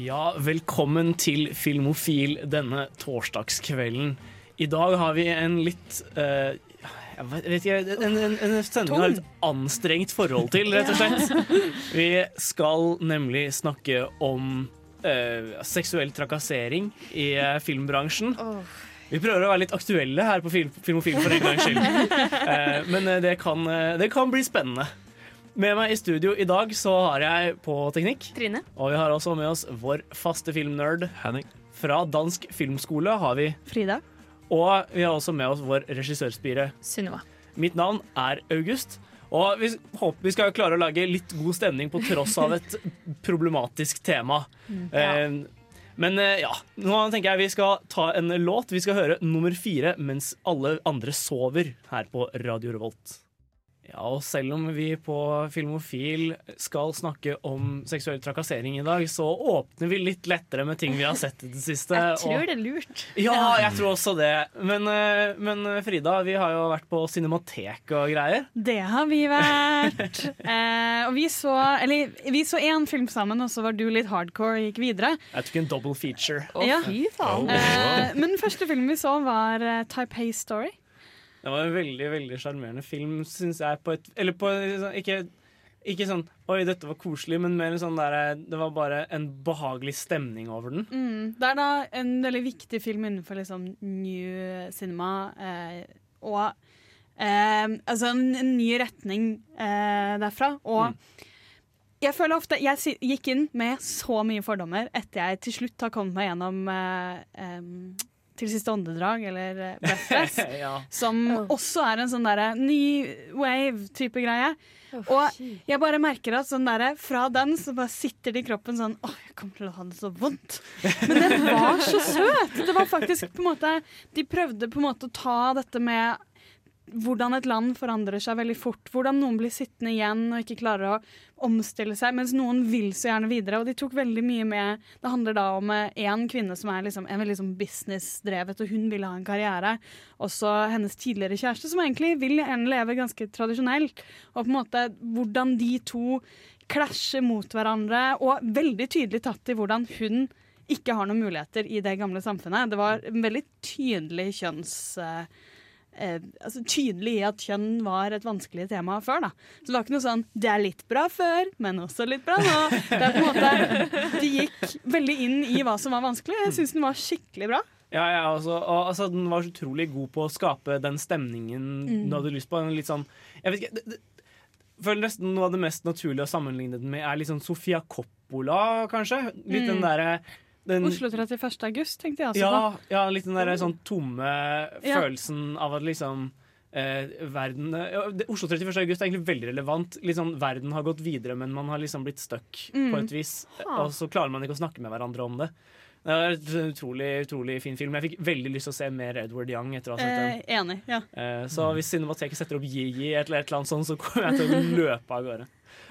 Ja, velkommen til Filmofil denne torsdagskvelden. I dag har vi en litt uh, jeg vet ikke, en, en, en sending vi har et anstrengt forhold til, rett og slett. Vi skal nemlig snakke om uh, seksuell trakassering i uh, filmbransjen. Vi prøver å være litt aktuelle her på Film, Filmofil for en gangs skyld. Men det kan, det kan bli spennende. Med meg i studio i dag så har jeg på teknikk Trine. og vi har også med oss vår faste filmnerd. Henning. Fra Dansk Filmskole har vi. Frida. Og vi har også med oss vår regissørspire. Sunniva. Mitt navn er August. Og vi håper vi skal klare å lage litt god stemning på tross av et problematisk tema. Eh, men eh, ja, nå tenker jeg vi skal ta en låt. Vi skal høre nummer fire mens alle andre sover her på Radio Revolt. Ja, og selv om vi på Filmofil skal snakke om seksuell trakassering i dag, så åpner vi litt lettere med ting vi har sett i det siste. Jeg tror og- det er lurt. ja, jeg tror også det. Men, eh, men Frida, vi har jo vært på Cinematek og greier. Det har vi vært. Eh, og vi så Eller vi så én film sammen, og så var du litt hardcore og gikk videre. Jeg tok en double feature. Å, Ja. fy faen. Eh, men den første filmen vi så, var uh, Taipei Story. Det var en veldig veldig sjarmerende film, syns jeg. På et, eller på sånn- ikke, ikke sånn Oi, dette var koselig, men mer sånn der, det var bare en behagelig stemning over den. Mm, det er da en veldig viktig film innenfor liksom new cinema. Eh, og eh, altså en, en ny retning eh, derfra. Og jeg føler ofte Jeg gikk inn med så mye fordommer etter jeg til slutt har kommet meg gjennom eh, em, Til siste åndedrag, eller eh, Breathless. ja. Som Oh. også er en sånn derre ny wave-type greie. Og jeg bare merker at sånn derre fra den så bare sitter det i kroppen sånn Åh, jeg kommer til å ha det så vondt. Men den var så søt! Det var faktisk på en måte De prøvde på en måte å ta dette med hvordan et land forandrer seg veldig fort. Hvordan noen blir sittende igjen og ikke klarer å omstille seg, mens noen vil så gjerne videre. Og de tok veldig mye med Det handler da om én kvinne som er liksom, en veldig liksom businessdrevet, og hun vil ha en karriere. Også hennes tidligere kjæreste, som egentlig vil gjerne leve ganske tradisjonelt. Og på en måte hvordan de to klasjer mot hverandre, og veldig tydelig tatt i hvordan hun ikke har noen muligheter i det gamle samfunnet. Det var en veldig tydelig kjønns... eh, eh, altså tydelig i at kjønn var et vanskelig tema før. da. Så det var ikke noe sånn 'det er litt bra før, men også litt bra nå'. Det er på en måte, De gikk veldig inn i hva som var vanskelig. Jeg syns den var skikkelig bra. Ja, ja, altså, og, altså, Den var så utrolig god på å skape den stemningen Mm. du hadde lyst på. En litt sånn, jeg vet ikke, det, det, føler nesten Noe av det mest naturlige å sammenligne den med, er litt sånn Sofia Coppola, kanskje. Litt den Mm. derre den- Oslo 31. august, tenkte jeg også ja, på. ja, litt den der sånn tomme Ja. følelsen av at liksom eh, verden ja, det, Oslo 31. august er egentlig veldig relevant. Sånn, Verden har gått videre, men man har liksom blitt stuck Mm. på et vis. Ha. Og så klarer man ikke å snakke med hverandre om det. Det er en utrolig, utrolig fin film. Jeg fikk veldig lyst til å se mer Edward Young etter å ha sett den. Eh, enig. ja. Eh, så hvis Cinemateket setter opp Yi-Yi eller et eller annet sånt, så kommer jeg til å løpe av gårde.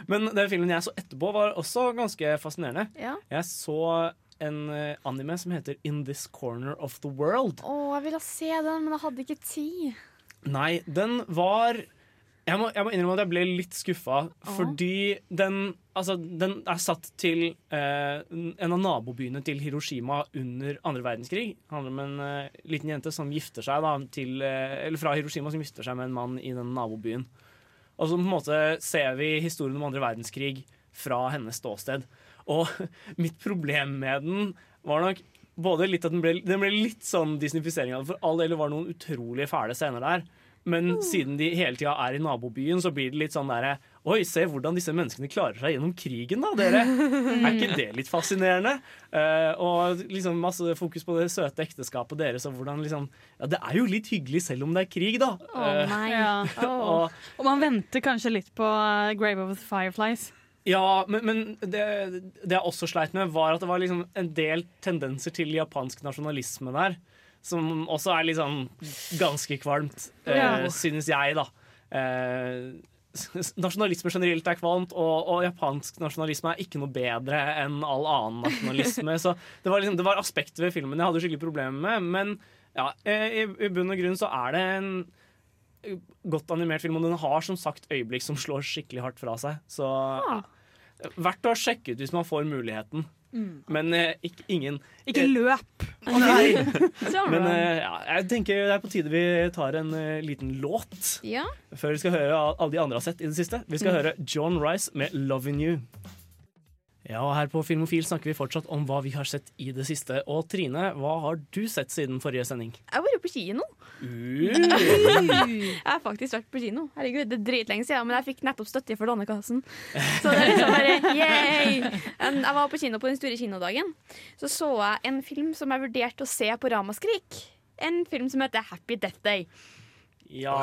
Men den filmen jeg så etterpå, var også ganske fascinerende. Ja. Jeg så en eh, anime som heter In This Corner of the World. Å, jeg ville se den, men jeg hadde ikke tid. Nei, den var jeg må, jeg må innrømme at jeg ble litt skuffa, fordi den, altså, den er satt til eh, en av nabobyene til Hiroshima under andre verdenskrig. Det handler om en eh, liten jente som gifter seg da, til, eh, eller fra Hiroshima som gifter seg med en mann i den nabobyen. Og så på en måte ser vi historien om andre verdenskrig fra hennes ståsted. Og mitt problem med den var nok både litt at den ble, den ble litt sånn disnifisering av det, for all del var det noen utrolig fæle scener der. Men siden de hele tida er i nabobyen, så blir det litt sånn derre Oi, se hvordan disse menneskene klarer seg gjennom krigen, da, dere. Er ikke det litt fascinerende? Uh, og liksom masse fokus på det søte ekteskapet deres, og hvordan liksom Ja, det er jo litt hyggelig selv om det er krig, da. Eh, nei. Ja. oh. og Og man venter kanskje litt på uh, Grave of the Fireflies. Ja, men, men det, det jeg også sleit med, var at det var liksom en del tendenser til japansk nasjonalisme der. Som også er liksom ganske kvalmt, Ja. eh, synes jeg, da. Eh, nasjonalisme generelt er kvalmt, og, og japansk nasjonalisme er ikke noe bedre enn all annen nasjonalisme. så det var, liksom, det var aspekter ved filmen jeg hadde skikkelig problemer med. Men ja, eh, i, i bunn og grunn så er det en godt animert film, og den har som sagt øyeblikk som slår skikkelig hardt fra seg. Så verdt å sjekke ut hvis man får muligheten. Men eh, ikke, ingen Ikke løp! Nei. Sånn. Men eh, ja, jeg tenker det er på tide vi tar en eh, liten låt ja. før vi skal høre alle de andre har sett i det siste. Vi skal høre John Rice med 'Lovin' You'. Ja, og Her på Filmofil snakker vi fortsatt om hva vi har sett i det siste. Og Trine, hva har du sett siden forrige sending? Jeg har vært på kino. Uh, Jeg har faktisk vært på kino. Herregud, Det er dritlenge siden, men jeg fikk nettopp støtte for Lånekassen. Så det er liksom bare yay! Jeg var på kino på den store kinodagen. Så så jeg en film som jeg vurderte å se på Ramaskrik. En film som heter Happy Death Day. ja.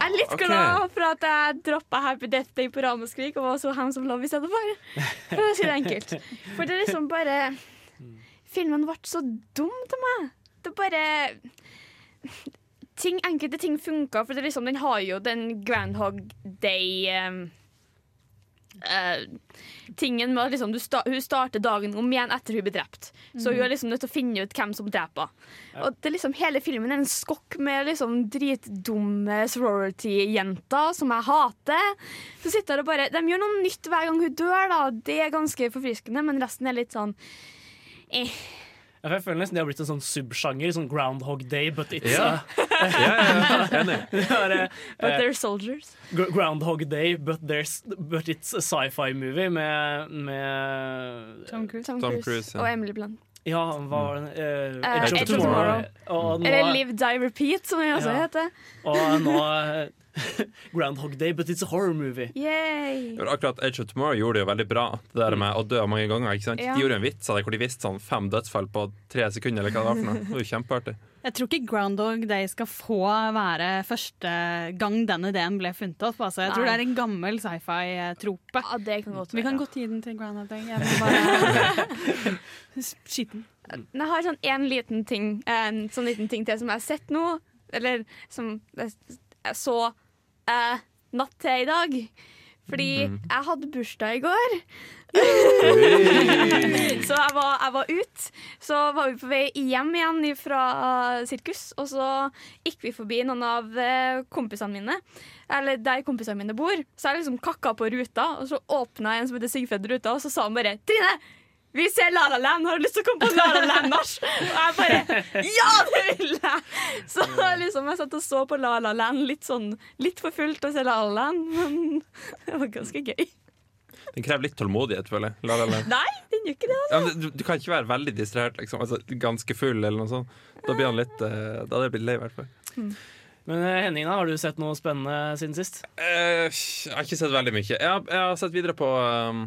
Jeg er litt okay. glad for at jeg droppa Happy Death Day på Ramaskrik og var så Hands of Love i stedet for. For å si det enkelt. For det er liksom bare Filmen ble så dum til meg. Det bare ting, Enkelte ting funka, for det liksom, den har jo den Groundhog Day um, uh, Tingen med at liksom, du sta hun starter dagen om igjen etter hun blir drept. Så hun er liksom nødt til å finne ut hvem som dreper henne. Og det er liksom, hele filmen er en skokk med liksom dritdumme sorority-jenter som jeg hater. Så sitter og bare, De gjør noe nytt hver gang hun dør. da Det er ganske forfriskende, men resten er litt sånn eh. Jeg føler nesten det har blitt en sånn subsjanger. Sånn Groundhog Day, but it's Ja. uh, Ja, ja, enig. eh, But they're soldiers. Groundhog Day, but, but it's a sci-fi movie med, med Tom Cruise. Tom, Tom Cruise, Cruise, ja. og Emily Blunt. Ja, hva var den? Uh, Edge, Edge of Edge of Tomorrow. Og nå, Eller Live, Die, Repeat, som den også Ja. heter. og nå eh, Groundhog Day, but it's a horror movie. Yay! Akkurat Age of Tomorrow gjorde det jo veldig bra. Det der med å dø mange ganger. ikke sant? Ja. De gjorde en vits av det hvor de visste sånn fem dødsfall på tre sekunder. eller hva Det var for noe. Det var jo kjempeartig. Jeg tror ikke Groundhog Day skal få være første gang den ideen ble funnet opp. Altså. Jeg tror det er en gammel sci-fi-trope. Ja, det kan godt Vi kan godt gi den til Groundhog Day. Jeg må bare skyte den. Jeg har sånn en liten ting En sånn liten ting til som jeg har sett nå Eller som jeg jeg så eh, natt til i dag Fordi jeg hadde bursdag i går. Så jeg var, jeg var ut. Så var vi på vei hjem igjen fra sirkus Og så gikk vi forbi noen av eh, kompisene mine. Eller der kompisene mine bor. Så jeg liksom kakka på ruta Og så åpnet en som heter Sigfred ruta Og så sa han bare Trine, vi ser La La Land, har du lyst til å komme på La La Land-nach? Og jeg bare Ja, det vil jeg! Så liksom jeg satt og så på La La Land litt sånn Litt for fullt og se La La Land, men det var ganske gøy. Den krever litt tålmodighet, føler jeg. La, la, Land. Nei, den gjør ikke det. altså. Ja, du, du kan ikke være veldig distrahert, liksom. altså, ganske full eller noe sånt. Da blir han litt eh, Da hadde jeg blitt lei, i hvert fall. Men eh, Henning, da, har du sett noe spennende siden sist? Uh, jeg har ikke sett veldig mye. Jeg har, jeg har sett videre på um,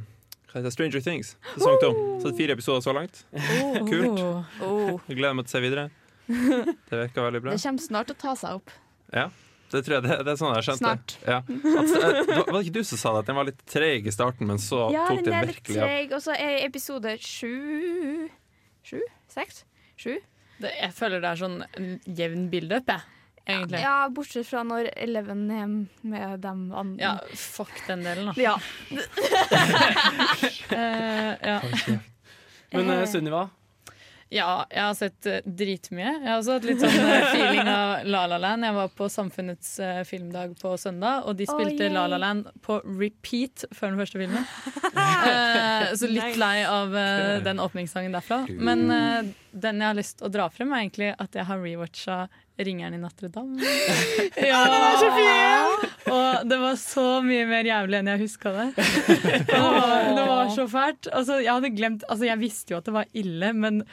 heter det? Stranger Things. Sesong to. Sett fire episoder så langt. Kult. Oh, Jeg gleder meg til å se videre. Det virker veldig bra. det kommer snart til å ta seg opp. Ja, det tror jeg det, det er sånn jeg har skjønt Snart. det. Ja. Altså, eh, var det ikke du som sa det? At den var litt treg i starten, men så Ja, tok den den er litt virkelig av? treg. Og så er episode sju Sju? Seks? Sju? Det, jeg føler det er sånn jevn build-up, jeg. Egentlig. Ja, bortsett fra når Eleven er med dem andre. Ja, fuck den delen, da. Ja. uh, ja. Men uh, Sunniva? ja, jeg har sett uh, dritmye. Jeg har også hatt litt sånn uh, feeling av La La Land. Jeg var på Samfunnets uh, filmdag på søndag, og de spilte oh, La La Land på repeat før den første filmen. Eh, så litt lei av den åpningssangen derfra. Men den jeg har lyst til å dra frem, er egentlig at jeg har rewatcha 'Ringeren i Notre-Dame'. ja, Og det var så mye mer jævlig enn jeg huska det. Og det var så fælt. Altså, jeg hadde glemt Altså, jeg visste jo at det var ille, men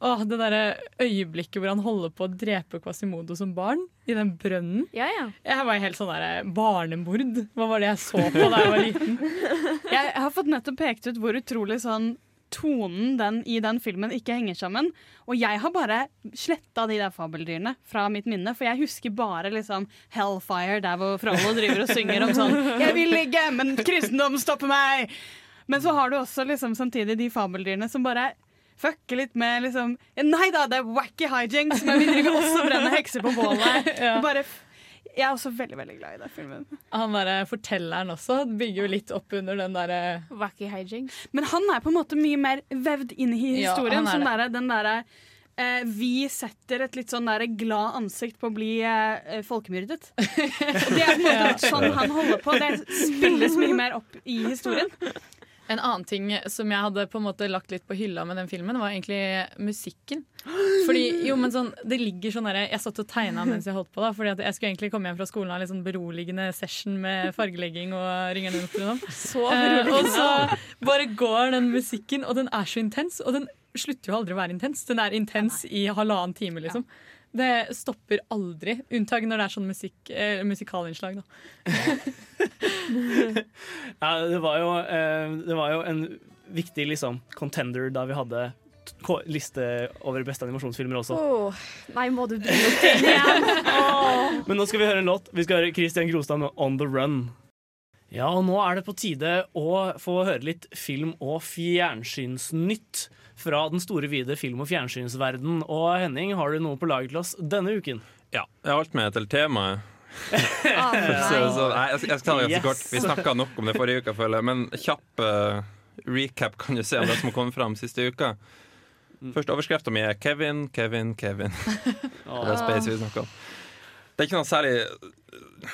åh, det derre øyeblikket hvor han holder på å drepe Quasimodo som barn, i den brønnen Ja, ja. Jeg var helt sånn derre Barnemord. Hva var det jeg så på da jeg var liten? Jeg har fått nettopp pekt ut hvor utrolig sånn tonen den, i den filmen ikke henger sammen. Og jeg har bare sletta de der fabeldyrene fra mitt minne, for jeg husker bare liksom Hellfire, der hvor Frollo driver og synger om sånn 'Jeg vil ligge, men kristendom stopper meg'. Men så har du også liksom samtidig de fabeldyrene som bare fucker litt med liksom Nei da, det er wacky hijinks, men vi driver også og brenner hekser på bålet. Ja. Det bare, jeg er også veldig veldig glad i den filmen. Han der fortelleren også bygger jo litt opp under den derre Wacky hijinks. Men han er på en måte mye mer vevd inn i historien. Ja, som det. der, den derre eh, Vi setter et litt sånn der glad ansikt på å bli eh, folkemyrdet. Og det er på en måte ja. sånn han holder på. Det spilles mye mer opp i historien. En annen ting som jeg hadde på en måte lagt litt på hylla med den filmen, var egentlig musikken. Fordi, jo, men sånn, det ligger sånn der, Jeg satt og tegna mens jeg holdt på. da Fordi at Jeg skulle egentlig komme hjem fra skolen og ha litt sånn beroligende session med fargelegging og ringende Notre Så Eh, og så bare går den musikken, og den er så intens. Og den slutter jo aldri å være intens. Den er intens i halvannen time, liksom. Det stopper aldri, unntatt når det er sånn musikk, eh, musikalinnslag. Da. Ja, det, var jo, eh, det var jo en viktig liksom, contender da vi hadde liste over beste animasjonsfilmer også. Oh, Nei, må du begynne opp den igjen? Men nå skal vi høre en låt. Vi skal høre Christian Grostad med On The Run. Ja, og nå er det på tide å få høre litt film- og fjernsynsnytt fra den store, vide film- og fjernsynsverden. Og Henning, har du noe på lager til oss denne uken? Ja, jeg har alt med til temaet. Ah, Så, nei. så, nei, jeg, skal- jeg skal ta det ganske Yes. kort. Vi snakka nok om det forrige uka, føler jeg. Men kjapp uh, recap kan du se om det som har kommet fram siste uka. Første overskrifta mi er 'Kevin, Kevin, Kevin'. Det er Space vi snakker om. Det er ikke noe særlig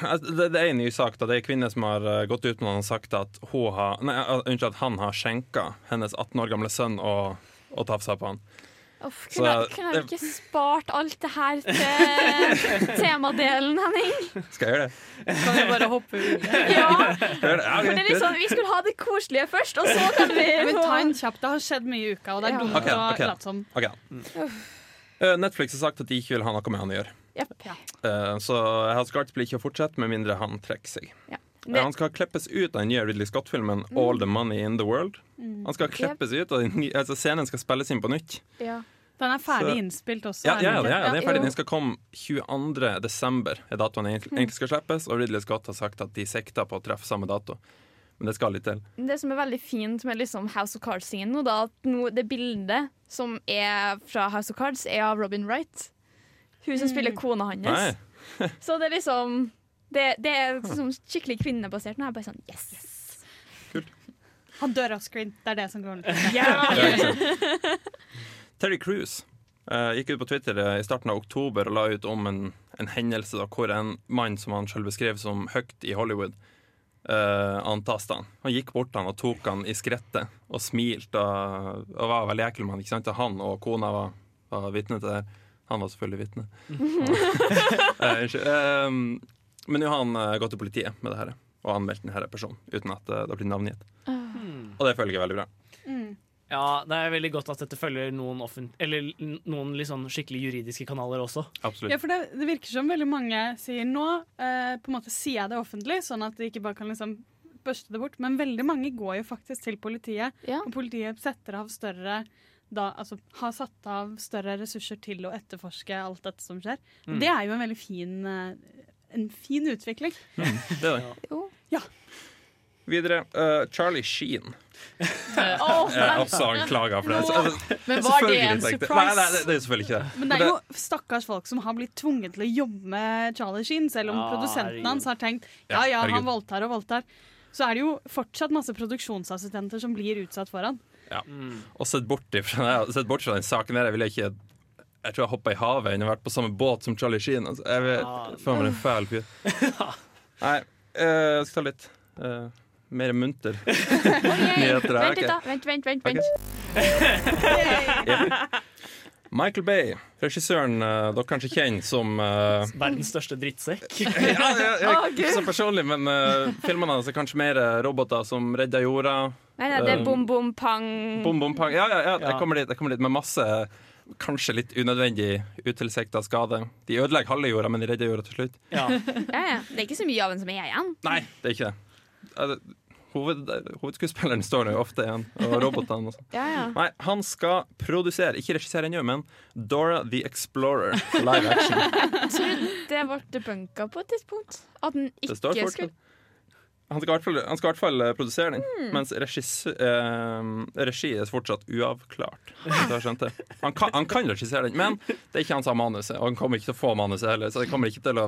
Altså, Det, det er en ny sak. da Det er en kvinne som har eh, gått ut med og sagt at, hun har, nei, eh, unnskyld, at han har skjenka hennes 18 år gamle sønn og, og tafsa på han. Uff, Så kunne, det- kunne jeg ikke spart alt det her til temadelen, Henning? Skal jeg gjøre det? Kan vi bare hoppe ut? Ja, jeg for det er liksom, Vi skulle ha det koselige først, og så kan vi Men ta en kjapp. Det har skjedd mye i uka, og det er Ja. dumt å late som. Ok. Eh, Netflix har sagt at de ikke vil ha noe med han å gjøre. Japp. Uh, Så of Cards blir ikke å fortsette med mindre han trekker seg. Ja. Eh, Han skal klippes ut av den nye Ridley Scott-filmen All the Money in the World. Han skal klippes ut, og den nye- altså scenen skal spilles inn på nytt. Ja. Den er ferdig Så- innspilt også. Ja, ja, den ja, ja, den er ferdig. Den skal komme 22. desember, er datoen egentlig egentlig skal slippes. Og Ridley Scott har sagt at de sikter på å treffe samme dato. Men det skal litt til. Det som er veldig fint med liksom House of Cards-scenen, at nå, det bildet som er fra House of Cards, er av Robin Wright. Hun som spiller kona hans. Nei. Så det er liksom Det, det er liksom skikkelig kvinnebasert. Nå er jeg bare sånn yes! Han dør av screen. Det er det som går ut. Ja. Terry Cruise uh, gikk ut på Twitter eh, i starten av oktober og la ut om en, en hendelse da, hvor en mann som han selv beskrev som høyt i Hollywood, uh, antasta han. Han gikk bort han og tok han i skrittet og smilte og, og var veldig ekkel med han. Ikke sant? Og Han og kona var, var vitne til det. Han var selvfølgelig vitne. Eh, Unnskyld. Um, men nå har han uh, gått til politiet med det her og anmeldt denne personen uten at uh, det blir navngitt. Mm. Og det føler jeg er veldig bra. Ja, det er veldig godt at dette følger noen, offent eller noen sånn skikkelig juridiske kanaler også. Absolutt. Ja, for det, det virker som veldig mange sier nå eh, På en måte sier jeg det offentlig, sånn at de ikke bare kan liksom børste det bort. Men veldig mange går jo faktisk til politiet, Ja. og politiet setter av større da, altså, har satt av større ressurser til å etterforske alt dette som skjer. Mm. Det er jo en veldig fin, eh, en fin utvikling. Det er det. Ja. Videre, Uh, Charlie Sheen Jeg er også anklaga for det. Så, altså, Men var det en surprise? Nei, nei, det, det er selvfølgelig ikke det. Men det er jo stakkars folk som har blitt tvunget til å jobbe med Charlie Sheen, selv om ah, produsenten hans har tenkt Ja, ja, ja, han voldtar og voldtar. Så er det jo fortsatt masse produksjonsassistenter som blir utsatt for han. Og sett bort, ifra, sett bort fra den saken der, jeg ville ikke Jeg tror jeg hoppa i havet enn å vært på samme båt som Charlie Sheen. Altså, jeg vet, Ja. føler meg en fæl fyr. Nei, eh, jeg skal ta litt uh, mer munter nyheter her. Vent litt, da. Vent, vent, vent. Vent. Michael Bay, regissøren eh, dere kanskje kjenner som uh, Verdens største drittsekk. ja, ja, ja, Ikke så personlig, men uh, filmene hans er kanskje mer roboter som redder jorda. Nei, nei, det er bom, bom, pang. Bom, bom, pang. Ja, ja, ja, Ja. jeg kommer dit, jeg kommer dit med masse Kanskje litt unødvendig utilsikta skade. De ødelegger halve jorda, men de redder jorda til slutt. Ja. Ja, ja. Det er ikke så mye av den som er igjen. Nei, det er ikke det. Det- Hoved, hovedskuespilleren står jo ofte igjen, og robotene og sånn. Ja, ja. Nei, han skal produsere, ikke regissere ennå, men Dora the Explorer live action. Jeg tror det ble debunka på et tidspunkt. At den ikke skulle. Han skal fall, han skal i hvert fall eh, produsere den, mm. mens regis, eh, regi er fortsatt uavklart. Han, kan, han kan regissere den, men det er ikke han som har manuset, og han kommer ikke til å få manuset heller. Så det kommer ikke til å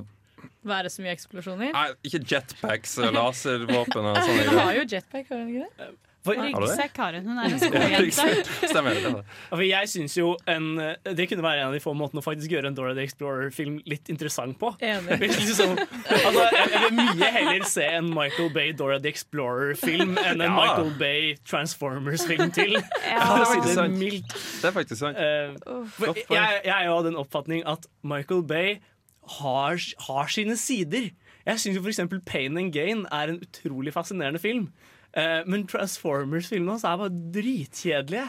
Være så mye eksplosjoner. Nei, ikke jetpacks og laservåpen og sånne Hun har jo jetpack, har hun ikke det? Ryggsekk har hun. Hun er en skoljente. Stemmer det. for jeg syns jo en, det kunne være en av de få måtene å faktisk gjøre en Dora the Explorer-film litt interessant på. Enig. Liksom, altså, jeg, vil mye heller se en Michael Bay Dora the Explorer-film enn en Ja. Michael Bay Transformers-film til. Ja. Det, er faktisk det sant. mildt. Det er faktisk sant. Eh, poeng. jeg, jeg er jo av den oppfatning at Michael Bay har, har sine sider. Jeg syns for eksempel Pain and Gain er en utrolig fascinerende film. Uh, men Transformers-filmene hans er bare dritkjedelige.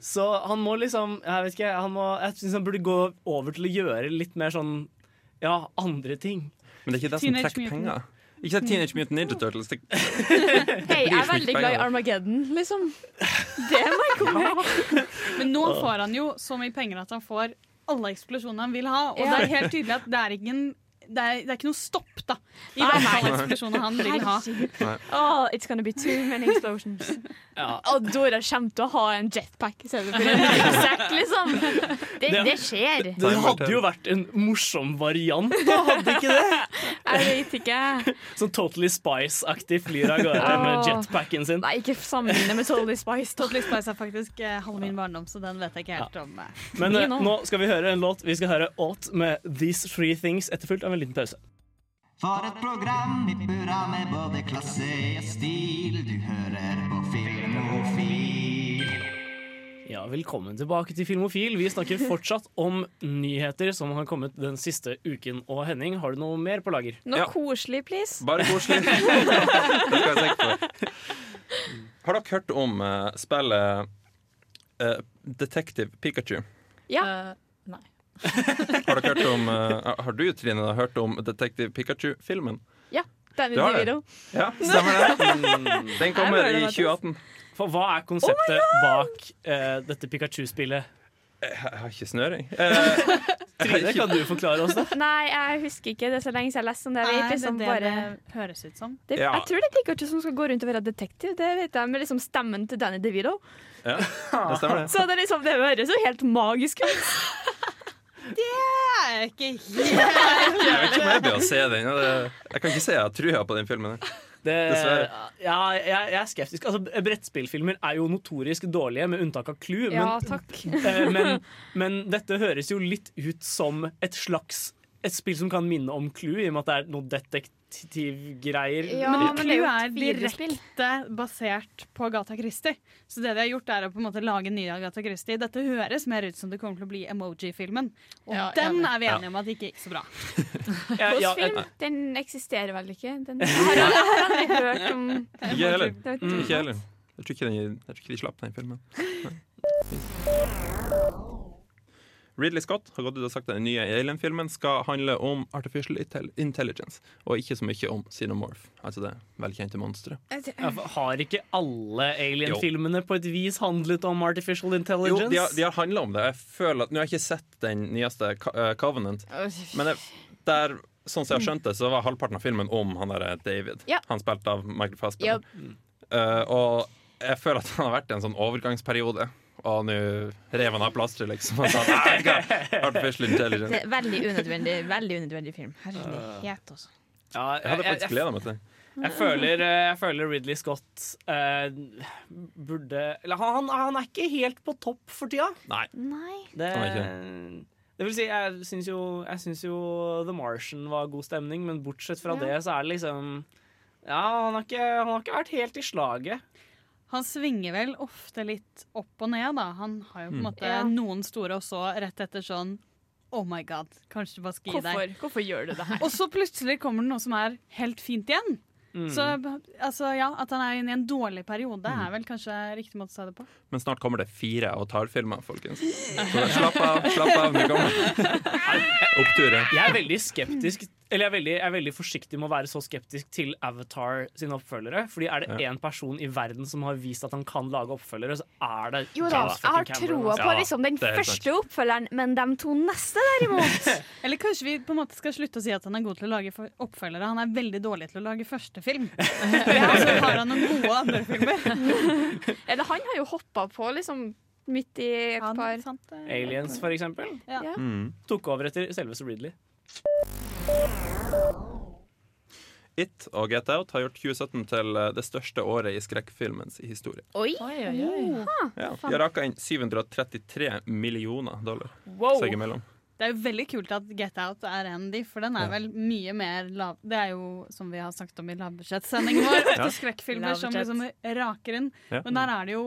Så han må liksom Jeg vet ikke, han må, jeg syns han burde gå over til å gjøre litt mer sånn Ja, andre ting. Men det er ikke det som trekker penger. Ikke det Teenage Mutant Ninja Turtles. Det, Hei, jeg er veldig glad i. Armageddon, liksom. Det må jeg komme med. Men nå får han jo så mye penger at han får alle eksplosjonene han vil ha. Og det er helt tydelig at det er ikke, en, det er, det er ikke noe stopp da i fall eksplosjoner han vil ha. Oh, it's gonna be too many explosions. Ja. Og Dora kommer til å ha en jetpack i en ryggsekk, liksom. Det, Det- det skjer. Det hadde jo vært en morsom variant, da, hadde ikke det? Jeg vet ikke. Sånn Totally Spice-aktig flyr av gårde med jetpacken sin. Nei, ikke sammenligne med Totally Spice. Totally Spice er faktisk eh, halve min barndom, så den vet jeg ikke helt om. eh. Men eh, nå skal vi høre en låt. Vi skal høre Ought med These Three Things, etterfulgt av en liten pause. For et program i burra med både klasse og stil. Du hører på Filmofil. Ja, Velkommen tilbake til Filmofil. Vi snakker fortsatt om nyheter som har kommet den siste uken. Og Henning, har du noe mer på lager? Noe Ja. koselig, please. bare koselig. det skal jeg tenke på. Har dere hørt om uh, spillet uh, Detective Pikachu? Ja. Uh, nei. Har, dere hørt om, uh, har du, Trine, hørt om Detective Pikachu-filmen? Den Du har det? Ja, stemmer det. Den kommer i 2018. For Hva er konseptet bak uh, dette Pikachu-spillet? Jeg har ikke snøring. Eh, Trine, kan du forklare oss det? Nei, jeg husker ikke. Det er så lenge siden jeg lest om det. Jeg Er det liksom det bare det høres ut som? det, Ja. Jeg tror det er Pikachu som skal gå rundt og være detektiv. Det vet jeg, Med liksom stemmen til Danny DeVito. ja, det stemmer det. Så det, liksom, det høres jo helt magisk ut. Det er ikke helt Jeg vet ikke om jeg bør se den. Jeg kan ikke si jeg har trua på den filmen. det ja, jeg, jeg er skeptisk. Altså, brettspillfilmer er jo notorisk dårlige, med unntak av Clue. Ja, Men, eh, men, men dette høres jo litt ut som et slags et spill som kan minne om Clue, i og med at det er noe detektivgreier. Ja, Men er Clue et er direkte basert på Agatha Christie. Så det de har gjort, er å på en måte lage nye Agatha Christie. Dette høres mer ut som det kommer til å bli Emoji-filmen. Og Ja, den er vi enige om at det ikke gikk så bra. Ja, ja, Film, den eksisterer vel ikke? Den har jeg har aldri hørt om Ikke heller. Ikke heller. Jeg tror ikke, jeg tror ikke de slapp den filmen. Nei. Ridley Scott har gått ut og sagt at den nye Alien-filmen skal handle om artificial intelligence, og ikke så mye om xenomorph, altså det velkjente monsteret. Har ikke alle Alien-filmene på et vis handlet om artificial Jo, intelligence? de har, de har handla om det. Jeg føler at, Nå har jeg ikke sett den nyeste eh, Covenant, men jeg, der, sånn som jeg har skjønt det, så var halvparten av filmen om han der David. Ja. Han spilte av Michael Fassbender. Ja. Uh, og jeg føler at han har vært i en sånn overgangsperiode. Og nå rev han av plasteret, liksom. Og sa artificial intelligence. Det er veldig unødvendig, veldig unødvendig film. Herlighet, altså. Ja, Jeg hadde faktisk gleda meg til den. jeg, føler, eh, jeg føler Ridley Scott eh, burde Eller han, han er ikke helt på topp for tida. Nei. Nei. Det, det vil si, jeg syns jo, jeg syns jo The Martian var god stemning, men bortsett fra Ja. det, så er det liksom Ja, han har ikke, han har ikke vært helt i slaget. Han svinger vel ofte litt opp og ned, da. Han har jo på en Mm. måte Ja. noen store, og så rett etter sånn Oh my god, kanskje du bare skal gi deg. Hvorfor, hvorfor gjør du det her? Og så plutselig kommer det noe som er helt fint igjen. Mm. Så altså, ja, at han er inne i en dårlig periode, er vel kanskje riktig måte å si det på. Men snart kommer det fire Avatar-filmer, folkens. Så slapp av, slapp av. Kommer. Oppturer. Jeg er veldig skeptisk eller jeg er, veldig, jeg er veldig forsiktig med å være så skeptisk til Avatar sine oppfølgere. Fordi er det Ja. én person i verden som har vist at han kan lage oppfølgere, så er det Jo da, James jeg har troa altså. på liksom, den første oppfølgeren, men de to neste, derimot Eller kanskje vi på en måte skal slutte å si at han er god til å lage oppfølgere. Han er veldig dårlig til å lage første film. ja, så har han noen gode andre filmer. Eller han har jo hoppa på liksom midt i et Ja, par sant. Aliens, for eksempel. Ja. Ja. Mm. Tok over etter selveste Ridley. It og Get Out har gjort 2017 til eh, det største året i skrekkfilmens historie. Oi! Oi, oi. Ja, de har raka inn 733 millioner dollar Wow. seg imellom. Det er jo veldig kult at Get Out er en av de, for den er Ja. vel mye mer lav... Det er jo, som vi har sagt om i lavbudsjettsendingen vår, ofte Ja. skrekkfilmer som liksom raker inn. Ja. Men der er det jo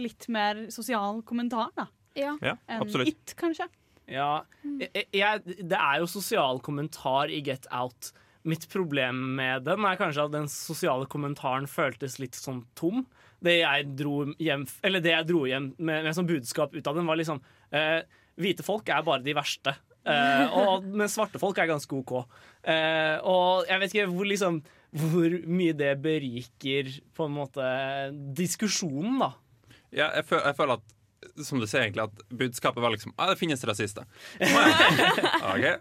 litt mer sosial kommentar, da. Ja. Ja, Enn. It, kanskje. Ja, jeg, jeg, det er jo sosial kommentar i Get Out. Mitt problem med den er kanskje at den sosiale kommentaren føltes litt sånn tom. Det jeg dro hjem, eller det jeg dro hjem med, med som budskap ut av den, var liksom eh, Hvite folk er bare de verste. Eh, og, men svarte folk er ganske OK. Eh, og jeg vet ikke hvor, liksom, hvor mye det beriker på en måte diskusjonen, da. Ja, jeg, føl, jeg føler at som du sier egentlig, at budskapet var liksom ah, det finnes rasister. okay.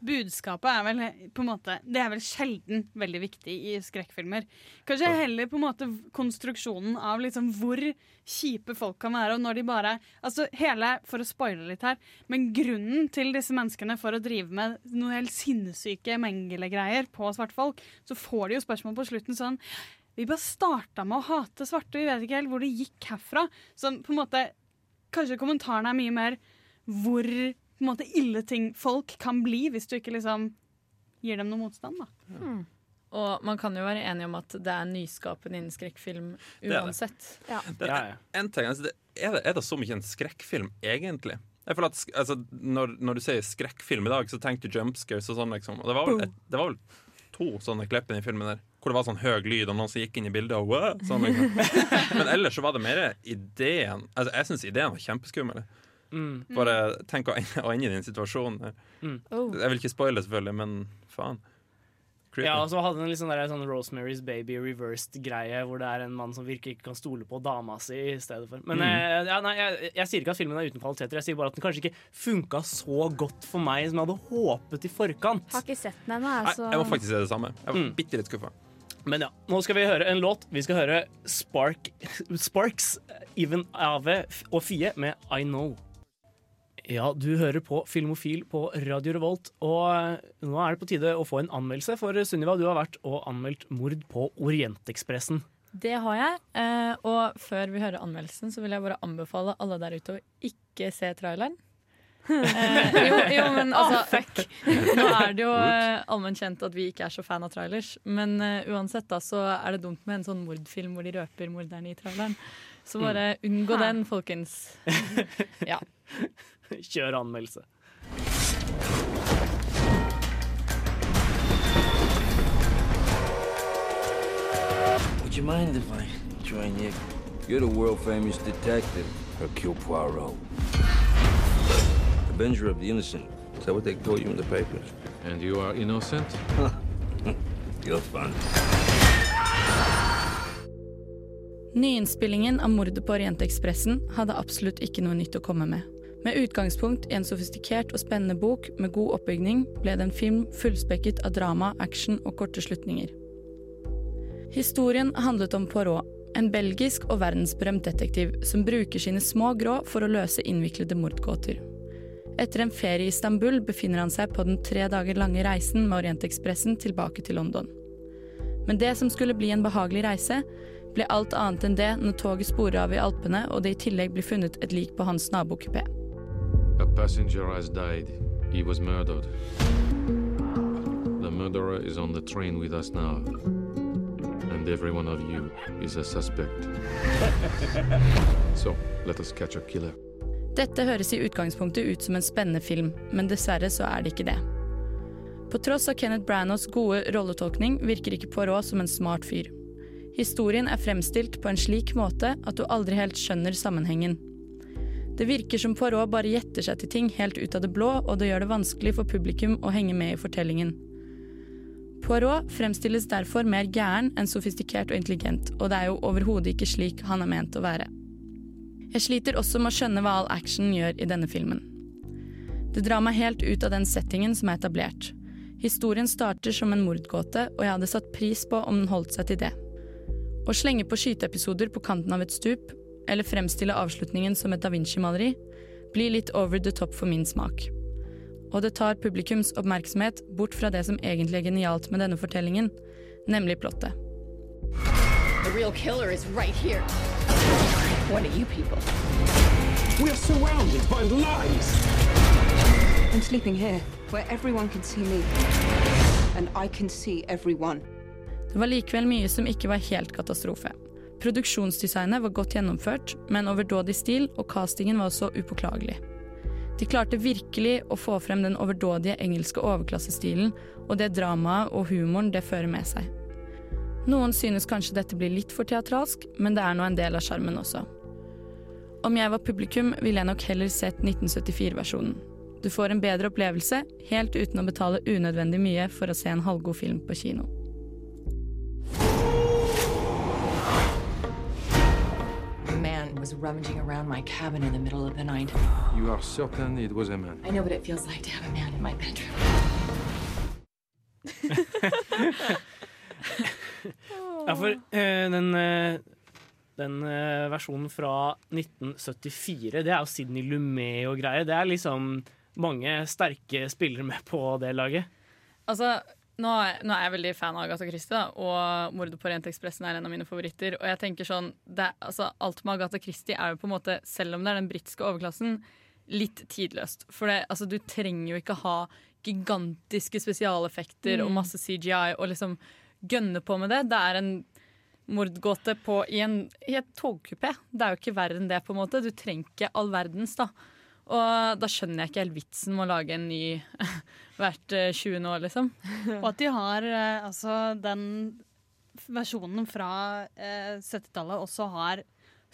Budskapet er vel på en måte Det er vel sjelden veldig viktig i skrekkfilmer. Kanskje heller på en måte konstruksjonen av liksom hvor kjipe folk kan være, og når de bare Altså hele, for å spoile litt her, men grunnen til disse menneskene for å drive med noen helt sinnssyke mengelegreier på svartfolk, så får de jo spørsmål på slutten sånn vi bare starta med å hate svarte, vi vet ikke helt hvor det gikk herfra. Så på en måte Kanskje kommentaren er mye mer hvor på en måte, ille ting folk kan bli hvis du ikke liksom gir dem noe motstand. da. Og man kan jo være enig om at det er nyskapende innen skrekkfilm uansett. det. er Det, Ja, ja. En ting, altså, er, det, er det så mye en skrekkfilm, egentlig? Jeg føler at altså, når, når du sier skrekkfilm i dag, så tenker du jumpscares og sånn, liksom. Og det var vel, et, det var vel to sånne klipp i den filmen der. Hvor det var sånn høy lyd, og noen som gikk inn i bildet og sånn, liksom. Men ellers så var det mer ideen Altså, jeg syns ideen var kjempeskummel. Mm. Bare tenk å ende, i den situasjonen. Mm. Oh. Jeg vil ikke spoile, selvfølgelig, men faen. Creepy. Ja, og så hadde den litt sånn, der, sånn Rosemary's Baby reversed-greie, hvor det er en mann som virkelig ikke kan stole på dama si i stedet for. Men Mm. eh, ja, nei, jeg, jeg sier ikke at filmen er uten kvaliteter, jeg sier bare at den kanskje ikke funka så godt for meg som jeg hadde håpet i forkant. Har ikke sett den ennå, Nei, jeg, jeg må faktisk si det samme. Jeg var Mm. bitte litt skuffa. Men ja, nå skal vi høre en låt. Vi skal høre Spark, Sparks, Even Ave og Fie med I Know. Ja, du hører på Filmofil på Radio Revolt, og eh, nå er det på tide å få en anmeldelse. For Sunniva, du har vært og anmeldt mord på Orientekspressen. Det har jeg. Eh, og før vi hører anmeldelsen, så vil jeg bare anbefale alle der ute å ikke se traileren. Eh, jo, jo, men altså Nå er det jo eh, allment kjent at vi ikke er så fan av trailers, men eh, uansett da, så er det dumt med en sånn mordfilm hvor de røper morderen i traileren. Så bare unngå Hæ. den, folkens. Ja. Kjør anmeldelse. Would you mind if I join you? You're the world famous detective, Hercule Poirot. Avenger of the innocent. Is that what they call you in the papers? And you are innocent? You're fun. Nyinnspillingen av mordet på Orientekspressen hadde absolutt ikke noe nytt å komme med. Med utgangspunkt i en sofistikert og spennende bok med god oppbygning, ble det en film fullspekket av drama, action og korte slutninger. Historien handlet om Poirot, en belgisk og verdensberømt detektiv som bruker sine små grå for å løse innviklede mordgåter. Etter en ferie i Istanbul befinner han seg på den tre dager lange reisen med Orientekspressen tilbake til London. Men det som skulle bli en behagelig reise, ble alt annet enn det når toget sporer av i Alpene og det i tillegg blir funnet et lik på hans nabokupé. The murderer is on the train with us now. And every one of you is a suspect. So, let us catch a killer. Dette høres i utgangspunktet ut som en spennende film, men dessverre så er det ikke det. På tross av Kenneth Branaghs gode rolletolkning virker ikke Poirot som en smart fyr. Historien er fremstilt på en slik måte at du aldri helt skjønner sammenhengen. Det virker som Poirot bare gjetter seg til ting helt ut av det blå, og det gjør det vanskelig for publikum å henge med i fortellingen. Poirot fremstilles derfor mer gæren enn sofistikert og intelligent, og det er jo overhodet ikke slik han er ment å være. Jeg sliter også med å skjønne hva all action gjør i denne filmen. Det drar meg helt ut av den settingen som er etablert. Historien starter som en mordgåte, og jeg hadde satt pris på om den holdt seg til det. Å slenge på skyteepisoder på kanten av et stup, eller fremstille avslutningen som et da Vinci-maleri, blir litt over the top for min smak. Og det tar publikums oppmerksomhet bort fra det som egentlig er genialt med denne fortellingen, nemlig plottet. The real killer is right. What are you people? We are surrounded by lies. I'm sleeping here, where everyone can see me. And I can see everyone. Det var likevel mye som ikke var helt katastrofe. Produksjonsdesignet var godt gjennomført, men overdådig stil, og castingen var også upåklagelig. De klarte virkelig å få frem den overdådige engelske overklassestilen og det dramaet og humoren det fører med seg. Noen synes kanskje dette blir litt for teatralsk, men det er nå en del av sjarmen også. Om jeg var publikum, ville jeg nok heller sett 1974-versjonen. Du får en bedre opplevelse, helt uten å betale unødvendig mye for å se en halvgod film på kino. Man was rummaging around my cabin in the middle of the night. You are certain it was a man? I know what it feels like to have a man in my bedroom. Ja, for uh, den, eh, den eh, versjonen fra 1974, det er jo Sidney Lumet og greier. Det er liksom mange sterke spillere med på det laget. Altså, nå er, nå er jeg veldig fan av Agatha Christie, da, og 'Mordet på Orientekspressen' er en av mine favoritter. Og jeg tenker sånn, det, altså, Alt med Agatha Christie er jo på en måte, selv om det er den britiske overklassen, litt tidløst. For det, altså, du trenger jo ikke ha gigantiske spesialeffekter og Mm. masse CGI og liksom gønne på med det. Det er en mordgåte på, i, en, i et togkupé. Det er jo ikke verre enn det, på en måte. Du trenger ikke all verdens, da. Og da skjønner jeg ikke helt vitsen med å lage en ny hvert eh, 20. år, liksom. Og at de har eh, altså den versjonen fra eh, 70-tallet også har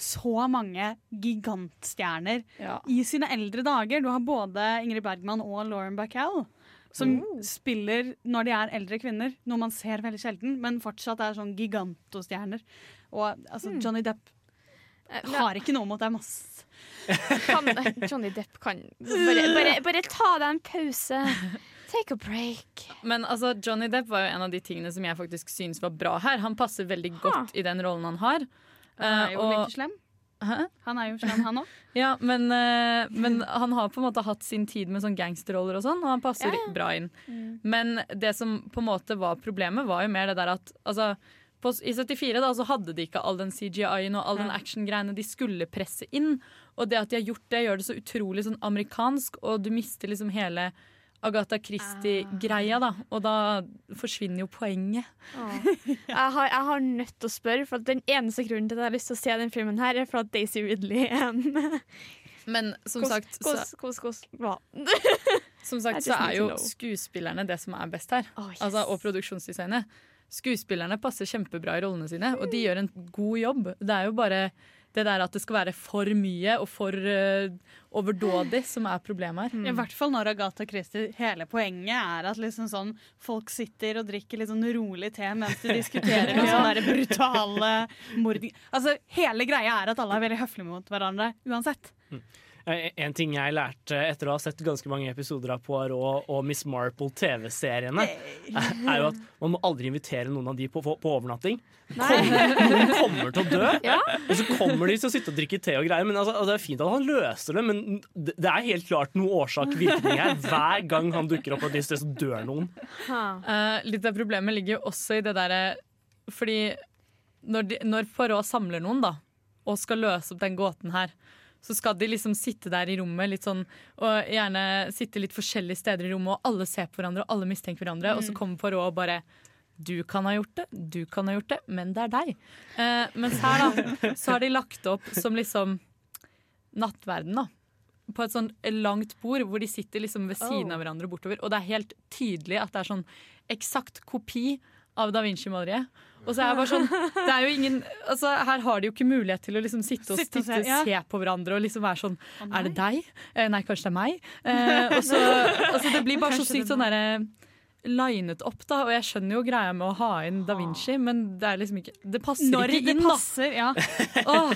så mange gigantstjerner i sine eldre dager. Du har både Ingrid Bergman og Lauren Bacall. Som Oh. spiller når de er eldre kvinner, noe man ser veldig sjelden, men fortsatt er sånn gigantostjerner. Og altså, Hmm. Johnny Depp har ikke noe mot dem, ass. Kan, Johnny Depp kan bare, bare, bare ta deg en pause. Take a break. Men altså, Johnny Depp var jo en av de tingene som jeg faktisk syns var bra her. Han passer veldig godt i den rollen han har. Han er Eh, jo og- litt slem. Hæ? Han er jo slem, han òg. Ja, men, eh, men han har på en måte hatt sin tid med sånn gangsterroller og sånn, og han passer Ja, bra inn. Mm. Men det som på en måte var problemet, var jo mer det der at altså, på, I 74 da, så hadde de ikke all den CGI-en og all den actiongreiene de skulle presse inn. Og det at de har gjort det, gjør det så utrolig sånn amerikansk, og du mister liksom hele Agatha Christie-greia, da. Og da forsvinner jo poenget. Åh. Jeg har, jeg har nødt til å spørre, for at den eneste grunnen til at jeg har lyst til å se den filmen her, er for at Daisy Ridley er en Men som Kos- sagt kos- kos- kos- hva? Som sagt så er jo skuespillerne det som er best her. yes. altså, og produksjonsdesignet. Skuespillerne passer kjempebra i rollene sine, og de gjør en god jobb. Det er jo bare det der at det skal være for mye og for uh, overdådig som er problemet her. I hvert fall når Agatha Christie Hele poenget er at liksom sånn, folk sitter og drikker litt sånn rolig te mens de diskuterer noen Ja. sånne brutale mord... Altså, hele greia er at alle er veldig høflige mot hverandre uansett. Eh, En ting jeg lærte etter å ha sett ganske mange episoder av Poirot og Miss Marple TV-seriene, er jo at man må aldri invitere noen av de på, på overnatting. Kommer, noen kommer til å dø, Ja. og så kommer de til å sitte og drikke te og greier. Men altså, Det er fint at han løser det, men det det er helt klart noe årsak-virkning her. Hver gang han dukker opp på et nytt sted, så dør noen. Uh, litt av problemet ligger jo også i det derre Fordi når, de, når Poirot samler noen, da, og skal løse opp den gåten her, så skal de liksom sitte der i rommet litt sånn, og gjerne sitte litt forskjellige steder i rommet, og alle ser på hverandre, og alle mistenker hverandre, og så Mm. kommer Poirot og bare du kan ha gjort det, du kan ha gjort det, men det er deg. Eh, mens her da, så har de lagt opp som liksom nattverden da. På et sånn langt bord hvor de sitter liksom ved siden Oh. av hverandre bortover. Og det er helt tydelig at det er sånn eksakt kopi av Da Vinci-maleriet. Og så er jeg bare sånn det er jo ingen, altså Her har de jo ikke mulighet til å liksom sitte og Sitte og se, ja. se på hverandre og liksom være sånn oh, Er det deg? Eh, nei, kanskje det er meg? Eh, og så, altså, det blir bare så Kanskje det sykt sånn derre linet opp, da. Og jeg skjønner jo greia med å ha inn Da Vinci, men det er liksom ikke Det passer Når ikke inn, da. passer, ja. oh.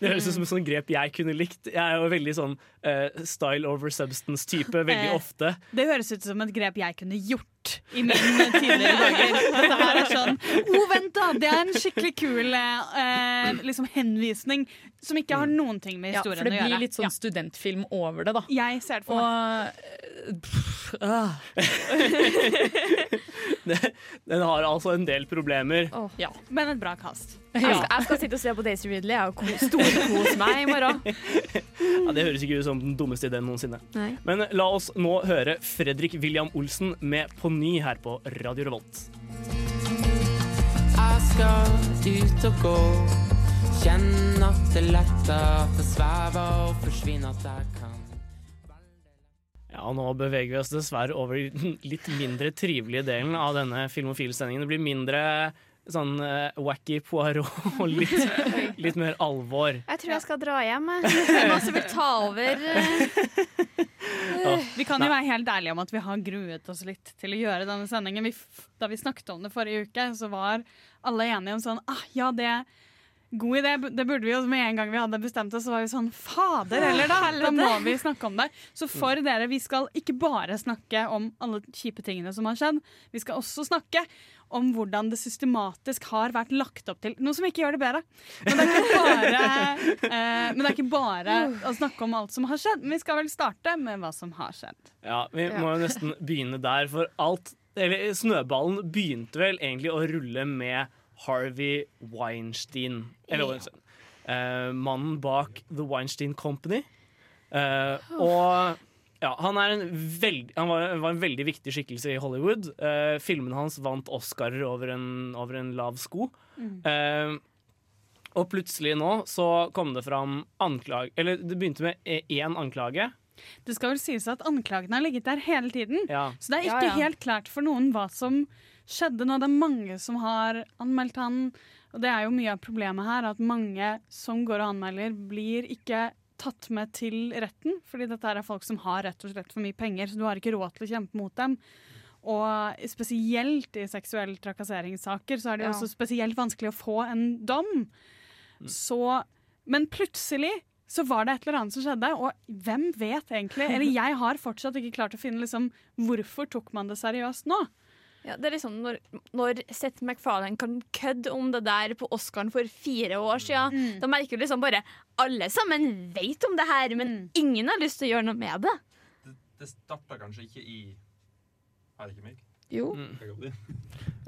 Det høres ut som et sånt grep jeg kunne likt. Jeg er jo veldig sånn uh, style over substance-type veldig Eh, ofte. Det høres ut som et grep jeg kunne gjort i mine tidligere dager. Dette her er sånn Å, vent, da! Det er en skikkelig kul eh, liksom henvisning som ikke har noen ting med ja, historien for det å gjøre. blir litt sånn studentfilm over det, da. Jeg ser det for meg. Og eh, pff, ah. Den har altså en del problemer. Ja. Men et bra kast. Jeg, skal, jeg skal sitte og se på Daisy Ridley og ko- storkose meg i morgen. Ja, det høres ikke ut som den dummeste ideen noensinne. Nei. Men la oss nå høre Fredrik William Olsen med På ny her på Radio Revolt. Jeg skal ut og gå. kjenn at det letter, at det svever og forsvinner at jeg kan. Ja, Nå beveger vi oss dessverre over den litt mindre trivelige delen av denne Filmofil-sendingen. Det blir mindre sånn uh, wacky Poirot og litt, litt mer alvor. Jeg tror jeg skal dra hjem. jeg. Det er noen som vil ta over. eh. Vi kan jo være helt ærlige om at vi har gruet oss litt til å gjøre denne sendingen. Vi, da vi snakket om det forrige uke, så var alle enige om sånn ah, Ja, det er god idé. Det burde vi jo med en gang vi hadde bestemt oss, så var vi sånn Fader heller, da! Da må vi snakke om det. Så for dere, vi skal ikke bare snakke om alle kjipe tingene som har skjedd. Vi skal også snakke om hvordan det systematisk har vært lagt opp til Noe som ikke gjør det bedre. Men det er ikke bare, eh, men det er ikke bare å snakke om alt som har skjedd. Men vi skal vel starte med hva som har skjedd. Ja, Vi må jo nesten begynne der, for alt eller Snøballen begynte vel egentlig å rulle med Harvey Weinstein. Eller Weinstein. Uh, mannen bak The Weinstein Company. Uh, og ja, han, er en veld, han var, var en veldig viktig skikkelse i Hollywood. Uh, filmene hans vant Oscarer over en, over en lav sko. Eh, og plutselig nå så kom det fram anklag... Eller det begynte med e- én anklage. Det skal vel sies at anklagene har ligget der hele tiden. Ja. Så det er Ja, ikke ja. helt klart for noen hva som skjedde nå. Det er mange som har anmeldt han. Og det er jo mye av problemet her, at mange som går og anmelder, blir ikke tatt med til retten. Fordi dette er folk som har rett og slett for mye penger, så du har ikke råd til å kjempe mot dem. Og spesielt i seksuell trakasseringssaker så er det Ja. også spesielt vanskelig å få en dom. Så, men plutselig så var det et eller annet som skjedde, og hvem vet egentlig? Eller jeg har fortsatt ikke klart å finne liksom, hvorfor tok man det seriøst nå? Ja, det er liksom når, når Seth MacFarlane kan kødde om det der på Oscaren for fire år siden, da merker du liksom bare Alle sammen vet om det her, men ingen har lyst til å gjøre noe med det. Det starta kanskje ikke i Er det ikke meg? Jo. Inn.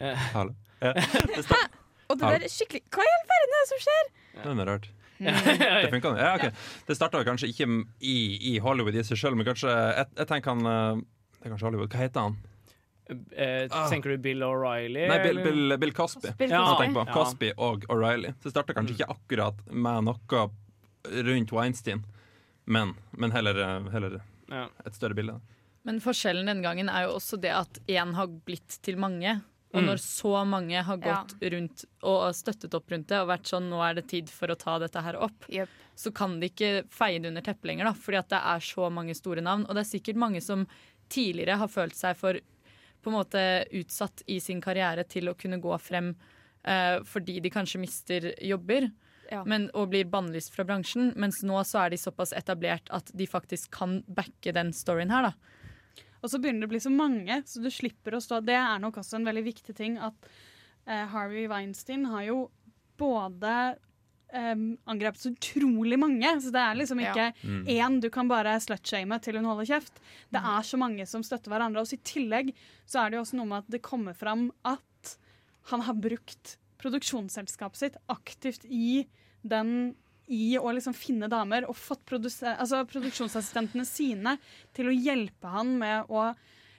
Eh, Hallo. Ja. Det start... Og det der er skikkelig Hva i all verden er det som skjer? Det er rart. Det funka, ja, ok. Det starta kanskje ikke i, i Hollywood i seg sjøl, men kanskje Jeg, jeg tenker han eh, Det er kanskje Hollywood. Hva heter han? Eh, tenker du Bill O'Reilly? Nei, Bill. Bill, Bill Cosby. Bill Cosby. Ja. Cosby og O'Reilly. Så det starta kanskje ikke akkurat med noe rundt Weinstein, men, men heller, heller et større bilde. Men forskjellen den gangen er jo også det at én har blitt til mange. Og Mm. når så mange har gått rundt og støttet opp rundt det og vært sånn nå er det tid for å ta dette her opp, så kan de ikke feie det under teppet lenger. da, Fordi at det er så mange store navn. Og det er sikkert mange som tidligere har følt seg for på en måte utsatt i sin karriere til å kunne gå frem eh, fordi de kanskje mister jobber. Ja. Men, og blir bannlyst fra bransjen, mens nå så er de såpass etablert at de faktisk kan backe den storyen her. da. Og så begynner det å bli så mange, så du slipper å stå Det er nok også en veldig viktig ting at eh, Harvey Weinstein har jo både um, angrepet så utrolig mange, så det er liksom Ja. ikke Mm. én du kan bare slutshame til hun holder kjeft. Det er så mange som støtter hverandre. Og i tillegg så er det jo også noe med at det kommer fram at han har brukt produksjonsselskapet sitt aktivt i den i å liksom finne damer og fått produse- altså produksjonsassistentene sine til å hjelpe han med å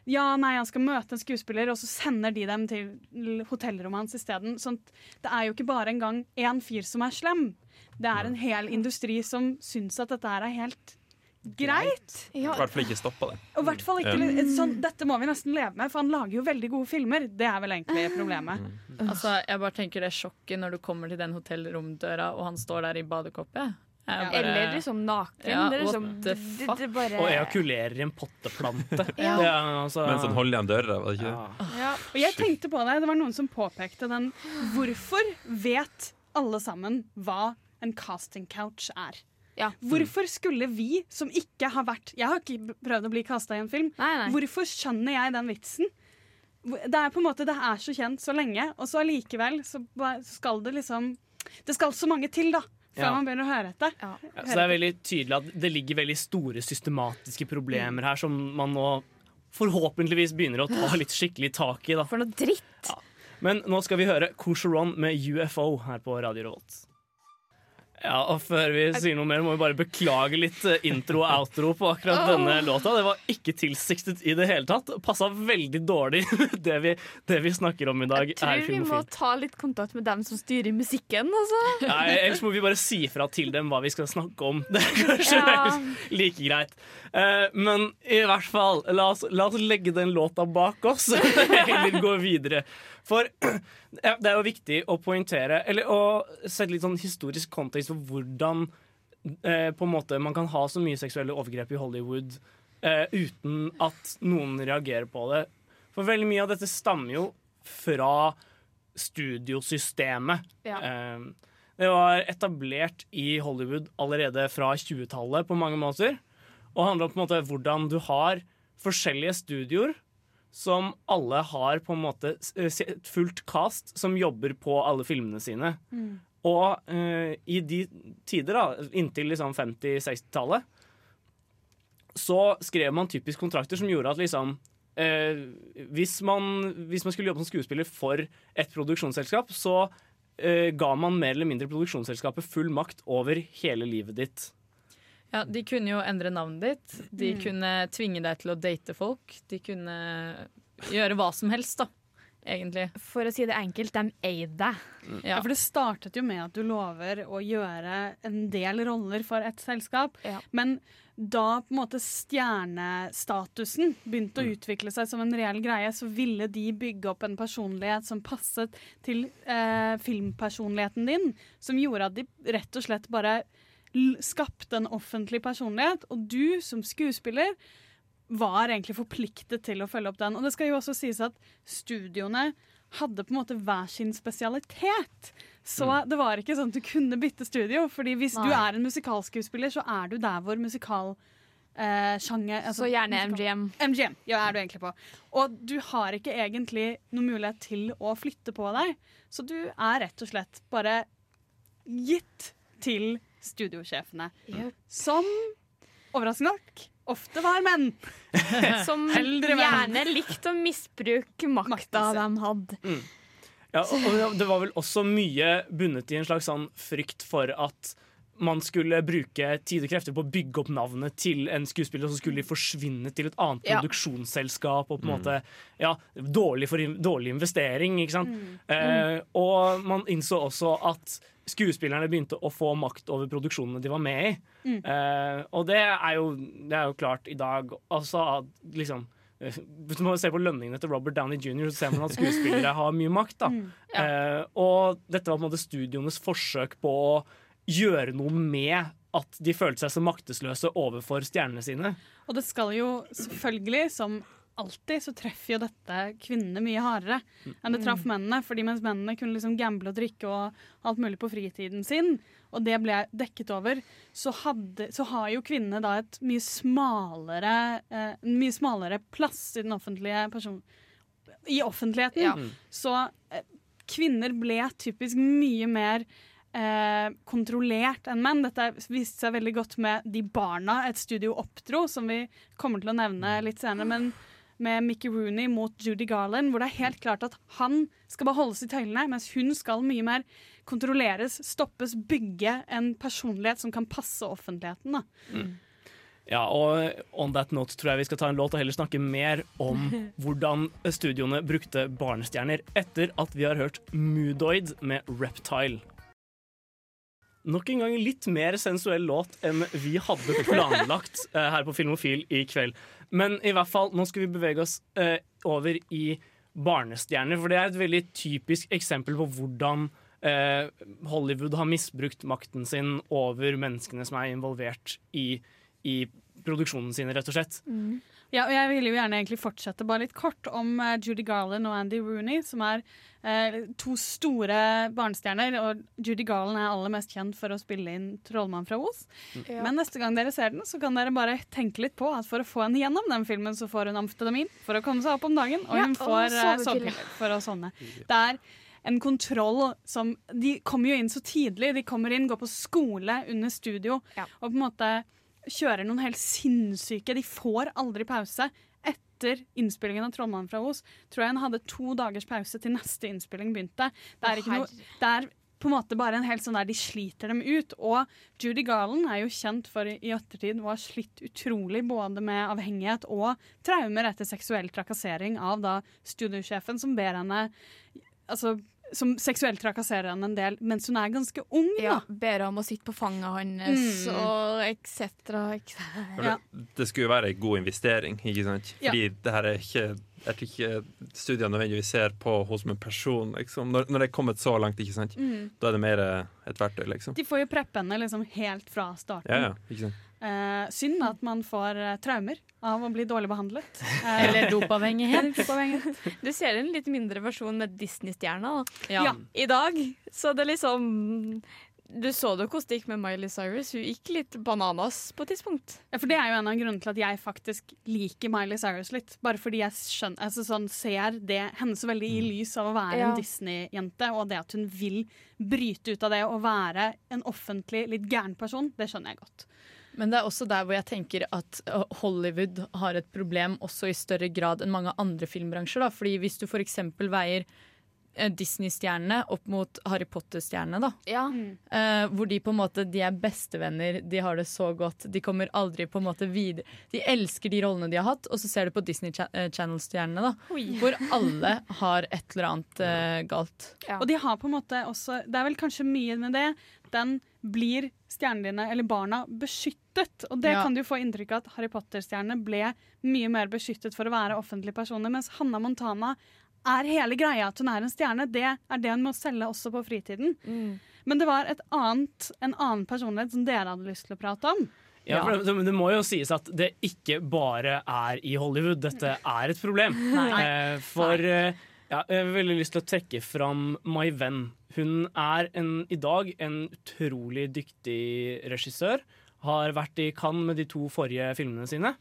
ja, nei, han skal møte en skuespiller, og så sender de dem til hotellrommet hans isteden. Sånn, det er jo ikke bare engang én fyr som er slem. Det er en hel industri som syns at dette her er helt greit. I hvert fall ikke stoppa det. Og i hvert fall ikke Ja. sånn, Dette må vi nesten leve med, for han lager jo veldig gode filmer. Det er vel egentlig problemet. Mm. Altså, jeg bare tenker det sjokket når du kommer til den hotellromdøra og han står der i badekoppet. Bare- Eller liksom naken. Ja, det er liksom, det, det bare Og ejakulerer i en potteplante. Ja. Er altså, Mens han holder igjen døra, var det ikke det? Ja, og jeg tenkte på det. Det var noen som påpekte den. Hvorfor vet alle sammen hva en casting couch er? Hvorfor skulle vi som ikke har vært Jeg har ikke prøvd å bli kasta i en film. Hvorfor skjønner jeg den vitsen? Det er på en måte, det er så kjent så lenge, og så allikevel så skal det liksom Det skal så mange til, da, før Ja. man begynner å høre etter. Ja, så det er veldig tydelig at det ligger veldig store systematiske problemer her som man nå forhåpentligvis begynner å ta litt skikkelig tak i. Da. For noe dritt! Men nå skal vi høre Kosheron med UFO her på Radio Revolt. Ja, og Før vi sier noe mer, må vi bare beklage litt eh, intro og outro på akkurat oh. denne låta. Det var ikke tilsiktet i det hele tatt. Passa veldig dårlig det vi, det vi snakker om i dag. Jeg tror vi må ta litt kontakt med dem som styrer musikken. Altså. Nei, ellers må vi bare si fra til dem hva vi skal snakke om. Det er kanskje Ja. like greit. Eh, men i hvert fall, la oss, la oss legge den låta bak oss eller gå videre. For ja, det er jo viktig å poengtere, eller å sette litt sånn historisk kontekst for hvordan eh, på en måte man kan ha så mye seksuelle overgrep i Hollywood eh, uten at noen reagerer på det. For veldig mye av dette stammer jo fra studiosystemet. Ja. Eh, det var etablert i Hollywood allerede fra 20-tallet på mange måter. Og handler om på en måte hvordan du har forskjellige studioer som alle har på en måte et fullt cast som jobber på alle filmene sine. Mm. Og eh, i de tider, da, inntil liksom 50-60-tallet, så skrev man typisk kontrakter som gjorde at liksom eh, hvis, man, hvis man skulle jobbe som skuespiller for et produksjonsselskap, så eh, ga man mer eller mindre produksjonsselskapet full makt over hele livet ditt. Ja, De kunne jo endre navnet ditt. De Mm. kunne tvinge deg til å date folk. De kunne gjøre hva som helst, da. Egentlig. For å si det enkelt, de eide deg. Ja. for det startet jo med at du lover å gjøre en del roller for et selskap. Men da på en måte stjernestatusen begynte å utvikle seg som en reell greie, så ville de bygge opp en personlighet som passet til eh, filmpersonligheten din. Som gjorde at de rett og slett bare skapte en offentlig personlighet. Og du som skuespiller var egentlig forpliktet til å følge opp den. Og det skal jo også sies at studioene hadde på en måte hver sin spesialitet. Så det var ikke sånn at du kunne bytte studio. Fordi hvis du er en musikalskuespiller, så er du der hvor musikal eh, sjanger altså, Så gjerne musikal- MGM. MGM, ja, er du egentlig på. Og du har ikke egentlig noen mulighet til å flytte på deg. Så du er rett og slett bare gitt til studiosjefene. Som overraskende nok ofte var menn. Som Eldre menn. gjerne likte å misbruke makta de hadde. Mm. Ja, og og det var vel også mye bundet i en slags sånn frykt for at man skulle bruke tid og krefter på å bygge opp navnet til en skuespiller, og så skulle de forsvinne til et annet Ja. produksjonsselskap. Og på en Mm. måte, ja, dårlig, for, dårlig investering, ikke sant. Mm. Eh, og man innså også at skuespillerne begynte å få makt over produksjonene de var med i. Mm. Eh, og det er, jo, det er jo klart i dag altså at liksom eh, Hvis man ser på lønningene til Robert Downey jr., så ser man at skuespillere har mye makt. da Mm. Eh, Og dette var på en måte studioenes forsøk på å gjøre noe med at de følte seg så maktesløse overfor stjernene sine. Og det skal jo selvfølgelig, som alltid, så treffer jo dette kvinnene mye hardere enn det traff mennene. Fordi mens mennene kunne liksom gamble og drikke og alt mulig på fritiden sin, og det ble dekket over, så, hadde, så har jo kvinnene da et mye smalere, eh, mye smalere plass i den offentlige person... I offentligheten. Ja. Så eh, kvinner ble typisk mye mer eh, kontrollert enn menn. Dette viste seg veldig godt med de barna et studio oppdro, som vi kommer til å nevne litt senere. Men med Mickey Rooney mot Judy Garland, hvor det er helt klart at han skal bare holdes i tøylene, mens hun skal mye mer kontrolleres, stoppes, bygge en personlighet som kan passe offentligheten. Da. Ja, og on that note tror jeg vi skal ta en låt og heller snakke mer om hvordan studioene brukte barnestjerner etter at vi har hørt Moodoid med Reptile. Nok en gang litt mer sensuell låt enn vi hadde planlagt eh, her på Filmofil i kveld. Men i hvert fall, nå skal vi bevege oss eh, over i barnestjerner, for det er et veldig typisk eksempel på hvordan eh, Hollywood har misbrukt makten sin over menneskene som er involvert i, i produksjonen sin, rett og slett. Ja, og jeg ville jo gjerne egentlig fortsette bare litt kort om eh, Judy Garland og Andy Rooney, som er eh, to store barnestjerner. Og Judy Garland er aller mest kjent for å spille inn 'Trollmann fra Os'. Ja. Men neste gang dere ser den, så kan dere bare tenke litt på at for å få henne gjennom den filmen, så får hun amfetamin for å komme seg opp om dagen, og Ja, hun får eh, sovepiller. for å sovne. Det er en kontroll som De kommer jo inn så tidlig. De kommer inn, går på skole under studio og på en måte kjører noen helt sinnssyke De får aldri pause. Etter innspillingen av 'Trollmannen fra Os' tror jeg han hadde to dagers pause til neste innspilling begynte. Det er, noe, det er på en måte bare en helt sånn der de sliter dem ut. Og Judy Garland er jo kjent for i i ettertid å ha slitt utrolig både med avhengighet og traumer etter seksuell trakassering av da studiosjefen som ber henne Altså som seksuelt trakasserer henne en del mens hun er ganske ung. Ja, da. ber om å sitte på fanget hans Mm. og etc. For det, det skulle jo være en god investering, ikke sant? Ja. Fordi det her er ikke jeg tror ikke studiene nødvendigvis ser på henne som en person. Liksom. Når, når det er kommet så langt, ikke sant? Mm. da er det mer eh, et verktøy, liksom. De får jo preppe henne liksom helt fra starten. Ja, ja, ikke sant? Eh, synd at man får eh, traumer av å bli dårlig behandlet. Eh, Eller dopavhengighet. Dopavhengighet. Du ser en litt mindre versjon med Disney-stjerna da. Ja. Ja. i dag. Så det liksom Du så det hvordan det gikk med Miley Cyrus. Hun gikk litt bananas på et tidspunkt. Ja, for Det er jo en av grunnene til at jeg faktisk liker Miley Cyrus litt. Bare fordi jeg skjønner, altså sånn, ser det henne så veldig i lys av å være Ja. en Disney-jente, og det at hun vil bryte ut av det og være en offentlig litt gæren person, det skjønner jeg godt. Men det er også der hvor jeg tenker at Hollywood har et problem også i større grad enn mange andre filmbransjer. Da. Fordi hvis du f.eks. veier Disney-stjernene opp mot Harry Potter-stjernene, da. Ja. Eh, hvor de på en måte De er bestevenner, de har det så godt. De kommer aldri på en måte videre De elsker de rollene de har hatt, og så ser du på Disney Cha Channel-stjernene, da. Oi. Hvor alle har et eller annet eh, galt. Og de har på en måte også Det er vel kanskje mye med det. Den blir stjernene dine, eller barna, beskyttet. Og det Ja. kan du få inntrykk av at Harry Potter-stjernene ble mye mer beskyttet for å være offentlige personer, mens Hanna Montana er hele greia at hun er en stjerne. Det er det hun må selge også på fritiden. Men det var et annet, en annen personlighet som dere hadde lyst til å prate om. Ja, for det, det må jo sies at det ikke bare er i Hollywood. Dette er et problem. Nei. Eh, for eh, ja, jeg har veldig lyst til å trekke fram My Venn. Hun er en, i dag en utrolig dyktig regissør. Har vært i Cannes med de to forrige filmene sine.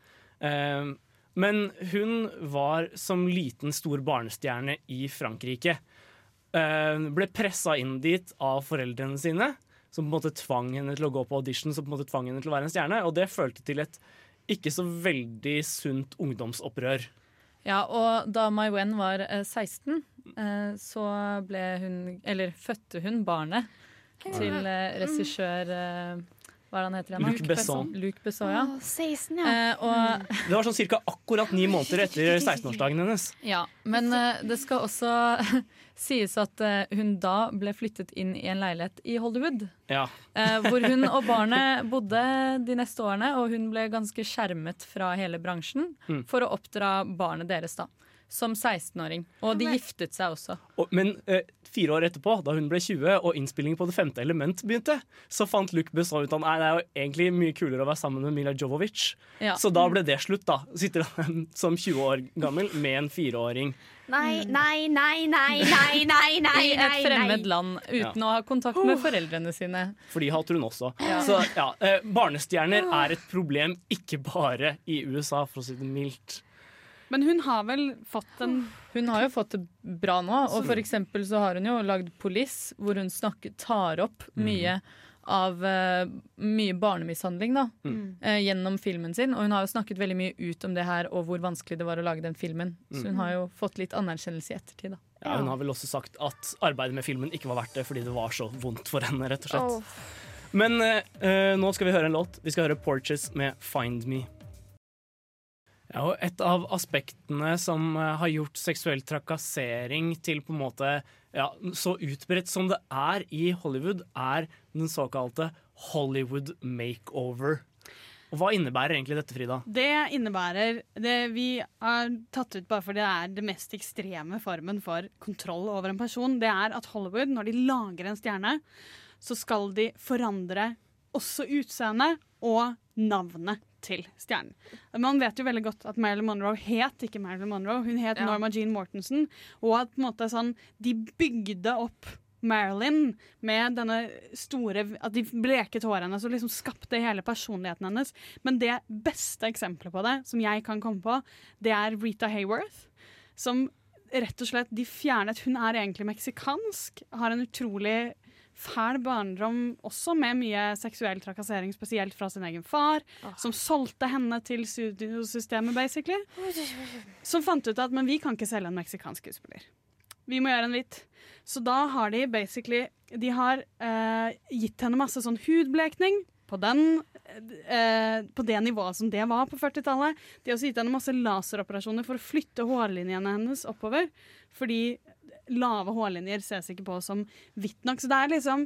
Eh, men hun var som liten stor barnestjerne i Frankrike. Eh, ble pressa inn dit av foreldrene sine, som på en måte tvang henne til å gå på audition, som på en måte tvang henne til å være en stjerne. Og det følte til et ikke så veldig sunt ungdomsopprør. Ja, og da Mai Wen var eh, 16, eh, så ble hun Eller fødte hun barnet til eh, regissør eh, Hva er det han heter? Luc Besson. Luc Besson, ja. Å, 16, ja. Eh, og Det var sånn cirka akkurat ni måneder etter 16-årsdagen hennes. Ja, men eh, det skal også sies at eh, hun da ble flyttet inn i en leilighet i Hollywood. Ja. eh, hvor hun og barnet bodde de neste årene, og hun ble ganske skjermet fra hele bransjen Mm. for å oppdra barnet deres da, som 16-åring. Og de giftet seg også. Og, men eh, fire år etterpå, da hun ble 20 og innspillingen på Det femte element begynte, så fant Luke Besson ut at det er jo egentlig mye kulere å være sammen med Mila Jovovic. Ja. Så da ble det slutt, da. Sitter han som 20 år gammel med en fireåring. Nei, nei, nei, nei, nei, nei, nei, I et fremmed land uten å ha kontakt med foreldrene sine. For de hater hun også. Ja. Så ja, eh, barnestjerner er et problem ikke bare i USA, for å si det mildt. Men hun har vel fått en Hun har jo fått det bra nå, og for eksempel så har hun jo lagd Police, hvor hun snakker, tar opp mye av uh, mye barnemishandling da, Mm. uh, gjennom filmen sin. Og hun har jo snakket veldig mye ut om det her, og hvor vanskelig det var å lage den filmen. Så hun Mm. har jo fått litt anerkjennelse i ettertid, da. Ja, hun har vel også sagt at arbeidet med filmen ikke var verdt det fordi det var så vondt for henne, rett og slett. Oh. Men eh, eh, nå skal vi høre en låt. Vi skal høre Porches med Find Me. Ja, og et av aspektene som eh, har gjort seksuell trakassering til på en måte ja, så utbredt som det er i Hollywood, er den såkalte Hollywood makeover. Og Hva innebærer egentlig dette, Frida? Det innebærer det Vi har tatt ut bare fordi det er det mest ekstreme formen for kontroll over en person. Det er at Hollywood, når de lager en stjerne, så skal de forandre også utseendet og navnet til stjernen. Man vet jo veldig godt at Marilyn Monroe het ikke Marilyn Monroe, hun het Ja. Norma Jean Mortensen. Og at på en måte sånn, de bygde opp Marilyn med denne store At de bleket håret hennes og liksom skapte hele personligheten hennes. Men det beste eksempelet på det, som jeg kan komme på, det er Rita Hayworth. Som rett og slett de fjernet Hun er egentlig meksikansk, har en utrolig fæl barndom også, med mye seksuell trakassering, spesielt fra sin egen far, som solgte henne til studiosystemet, basically. Som fant ut at men vi kan ikke selge en meksikansk skuespiller. Vi må gjøre en hvit. Så da har de basically De har eh, gitt henne masse sånn hudblekning på, den, eh, på det nivået som det var på 40-tallet. De har også gitt henne masse laseroperasjoner for å flytte hårlinjene hennes oppover. Fordi lave hårlinjer ses ikke på som hvitt nok. Så det er liksom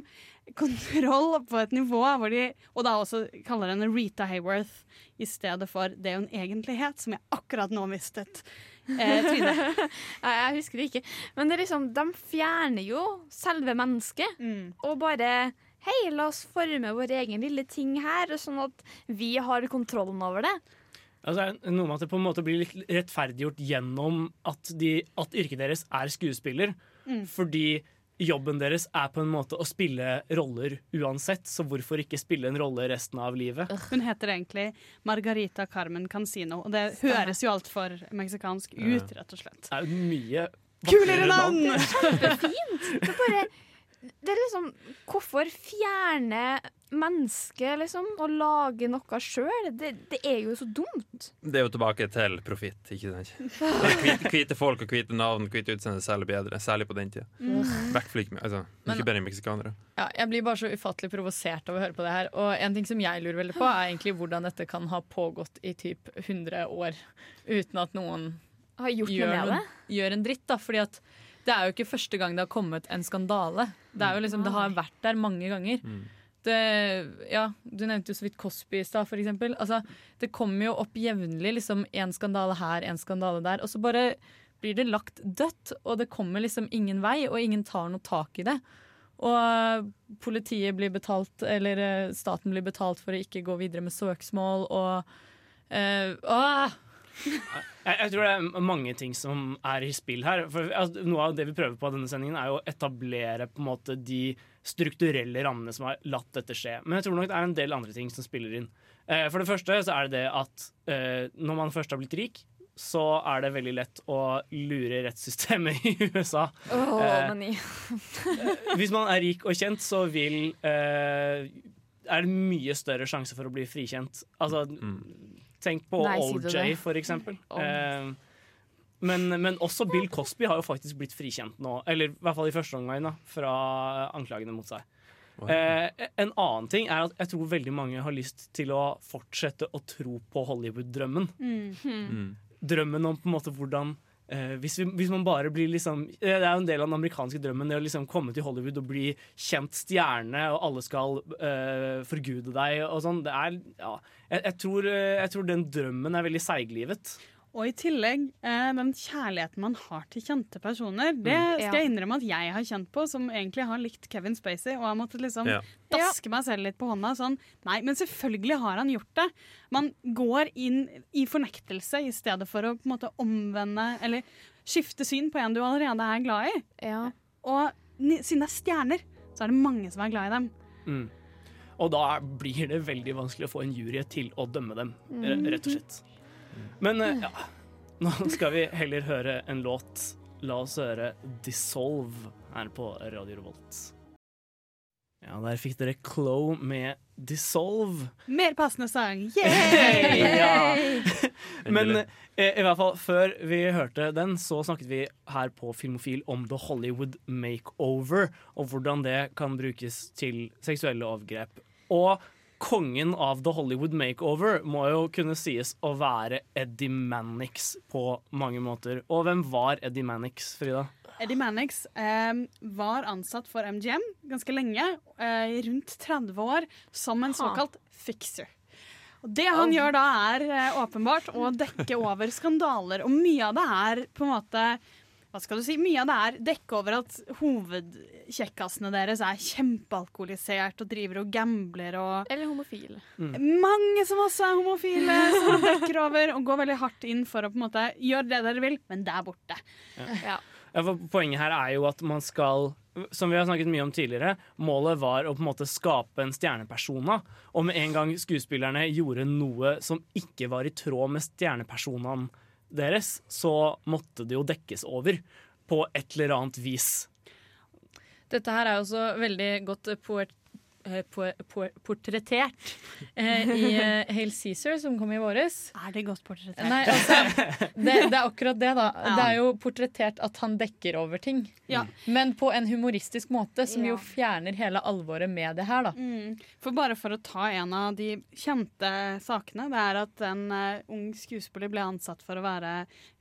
kontroll på et nivå hvor de Og da også kaller henne Rita Hayworth i stedet for det hun egentlig het, som jeg akkurat nå mistet. Eh. Nei, jeg husker det ikke. Men det er liksom, de fjerner jo selve mennesket. Og bare Hei, la oss forme vår egen lille ting her, sånn at vi har kontrollen over det. Altså, noe med at det på en måte blir litt rettferdiggjort gjennom at, de, at yrket deres er skuespiller. Mm. Fordi jobben deres er på en måte å spille roller uansett, så hvorfor ikke spille en rolle resten av livet? Hun heter egentlig Margarita Carmen Cancino, og det høres jo altfor meksikansk ut, rett og slett. Det er jo mye Kulere navn! Det er kjempefint! Det er bare det er liksom Hvorfor fjerne mennesket, liksom, og lage noe sjøl? Det, det er jo så dumt. Det er jo tilbake til profitt, ikke sant? Hvite, hvite folk og hvite navn, hvite utseende særlig bedre, særlig på den tida. Mm. Hvertfall ikke- Altså, Men- ikke meksikanere. Ja, jeg blir bare så ufattelig provosert av å høre på det her. Og en ting som jeg lurer veldig på, er egentlig hvordan dette kan ha pågått i typ 100 år uten at noen Har gjort noe gjør, med det. gjør en dritt. da Fordi at det er jo ikke første gang det har kommet en skandale. Det, liksom, det har vært der mange ganger. Det, ja, du nevnte jo så vidt Cosby i stad, eksempel. Altså, det kommer jo opp jevnlig liksom en skandale her, en skandale der. Og så bare blir det lagt dødt, og det kommer liksom ingen vei, og ingen tar noe tak i det. Og politiet blir betalt, eller eh, staten blir betalt for å ikke gå videre med søksmål, og eh, åh! Jeg, jeg tror det er mange ting som er i spill her. For, altså, noe av det vi prøver på denne sendingen, er jo å etablere på en måte de strukturelle rammene som har latt dette skje. Men jeg tror nok det er en del andre ting som spiller inn. Eh, for det første så er det det at eh, når man først har blitt rik, så er det veldig lett å lure rettssystemet i USA. Oh, Eh, men hvis man er rik og kjent, så vil eh, er det mye større sjanse for å bli frikjent. Altså, tenk på Nei, OJ, for eksempel. Eh, men, men også Bill Cosby har jo faktisk blitt frikjent nå, eller i hvert fall i første omgang, da, fra anklagene mot seg. Eh, en annen ting er at jeg tror veldig mange har lyst til å fortsette å tro på Hollywood-drømmen. Mm. Drømmen om på en måte hvordan eh, hvis, vi, hvis man bare blir liksom eh, Det er jo en del av den amerikanske drømmen, det å liksom komme til Hollywood og bli kjent stjerne, og alle skal uh, forgude deg og sånn. Det er Ja. Jeg, jeg, tror, jeg tror den drømmen er veldig seiglivet. Og i tillegg, eh, den kjærligheten man har til kjente personer, det Mm. skal jeg innrømme at jeg har kjent på, som egentlig har likt Kevin Spacey, og har måttet liksom Ja. daske meg selv litt på hånda. Sånn, nei, men selvfølgelig har han gjort det. Man går inn i fornektelse i stedet for å på en måte omvende, eller skifte syn på en du allerede er glad i. Ja. Og siden det er stjerner, så er det mange som er glad i dem. Mm. Og da blir det veldig vanskelig å få en jury til å dømme dem, Mm. rett og slett. Men eh, ja, nå skal vi heller høre en låt. La oss høre 'Dissolve' her på Radio Revolt. Ja, der fikk dere Chloe med 'Dissolve'. Mer passende sang. Yeah! ja. Yay! Men eh, i hvert fall før vi hørte den, så snakket vi her på Filmofil om The Hollywood Makeover, og hvordan det kan brukes til seksuelle overgrep. Og kongen av The Hollywood Makeover må jo kunne sies å være Eddie Mannix på mange måter. Og hvem var Eddie Mannix, Frida? Eddie Mannix eh, var ansatt for MGM ganske lenge, eh, rundt 30 år, som en såkalt fixer. Og det han gjør da, er eh, åpenbart å dekke over skandaler, og mye av det er på en måte hva skal du si? Mye av det er dekke over at hovedkjekkasene deres er kjempealkoholisert og driver og gambler og Eller homofile. Mange som også er homofile, som dekker over og går veldig hardt inn for å på en måte gjøre det dere vil, men der borte. Ja. Ja, poenget her er jo at man skal som vi har snakket mye om tidligere, målet var å på en måte skape en stjernepersona. Og med en gang skuespillerne gjorde noe som ikke var i tråd med stjernepersonaen deres, så måtte det jo dekkes over på et eller annet vis. Dette her er jo også veldig godt poet, po, po, portrettert eh, i Hale Hail Cæsar, som kom i våres. Er det godt portrettert? Nei, altså, det, det er akkurat det, da. Ja. Det er jo portrettert at han dekker over ting. Ja. Men på en humoristisk måte, som jo fjerner hele alvoret med det her, da. Mm. For bare for å ta en av de kjente sakene, det er at en uh, ung skuespiller ble ansatt for å være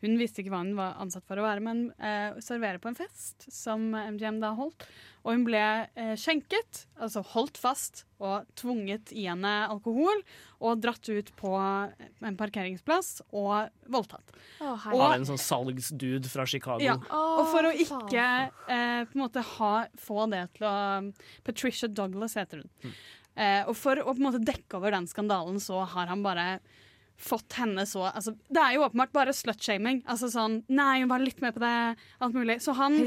Hun visste ikke hva hun var ansatt for å være, men uh, servere på en fest som MGM da holdt. Og hun ble uh, skjenket, altså holdt fast og tvunget i henne alkohol, og dratt ut på en parkeringsplass og voldtatt. Å, Av en sånn salgsdude fra Chicago. Ja, og for å ikke uh, på en måte ha, få det til å Patricia Douglas heter hun. Eh, og for å på en måte dekke over den skandalen, så har han bare fått henne så altså, Det er jo åpenbart bare slutshaming. Altså sånn Nei, hun var litt med på det. Alt mulig. Så han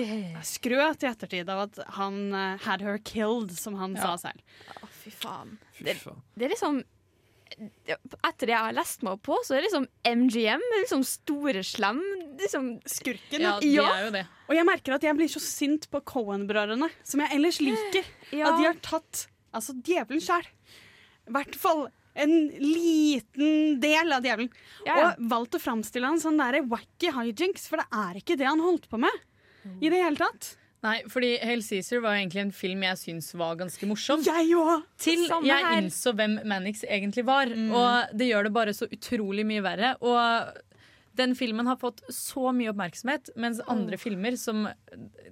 skrøt i ettertid av at han uh, had her killed, som han sa selv. Å, fy faen. Det, det er liksom Etter det jeg har lest meg opp på, så er det liksom MGM liksom store slem. Liksom Skurken. Ja, de er jo det. Og jeg merker at jeg blir så sint på Cohen-brødrene, som jeg ellers liker. Ja. At de har tatt altså djevelen sjæl. I hvert fall en liten del av djevelen. Ja. Og valgt å framstille han sånn der wacky hijinks, for det er ikke det han holdt på med. I det hele tatt. Nei, fordi Hail Cæsar var egentlig en film jeg syns var ganske morsom. Jeg òg! Til jeg innså hvem Mannix egentlig var. Og det gjør det bare så utrolig mye verre. Og den filmen har fått så mye oppmerksomhet, mens andre filmer som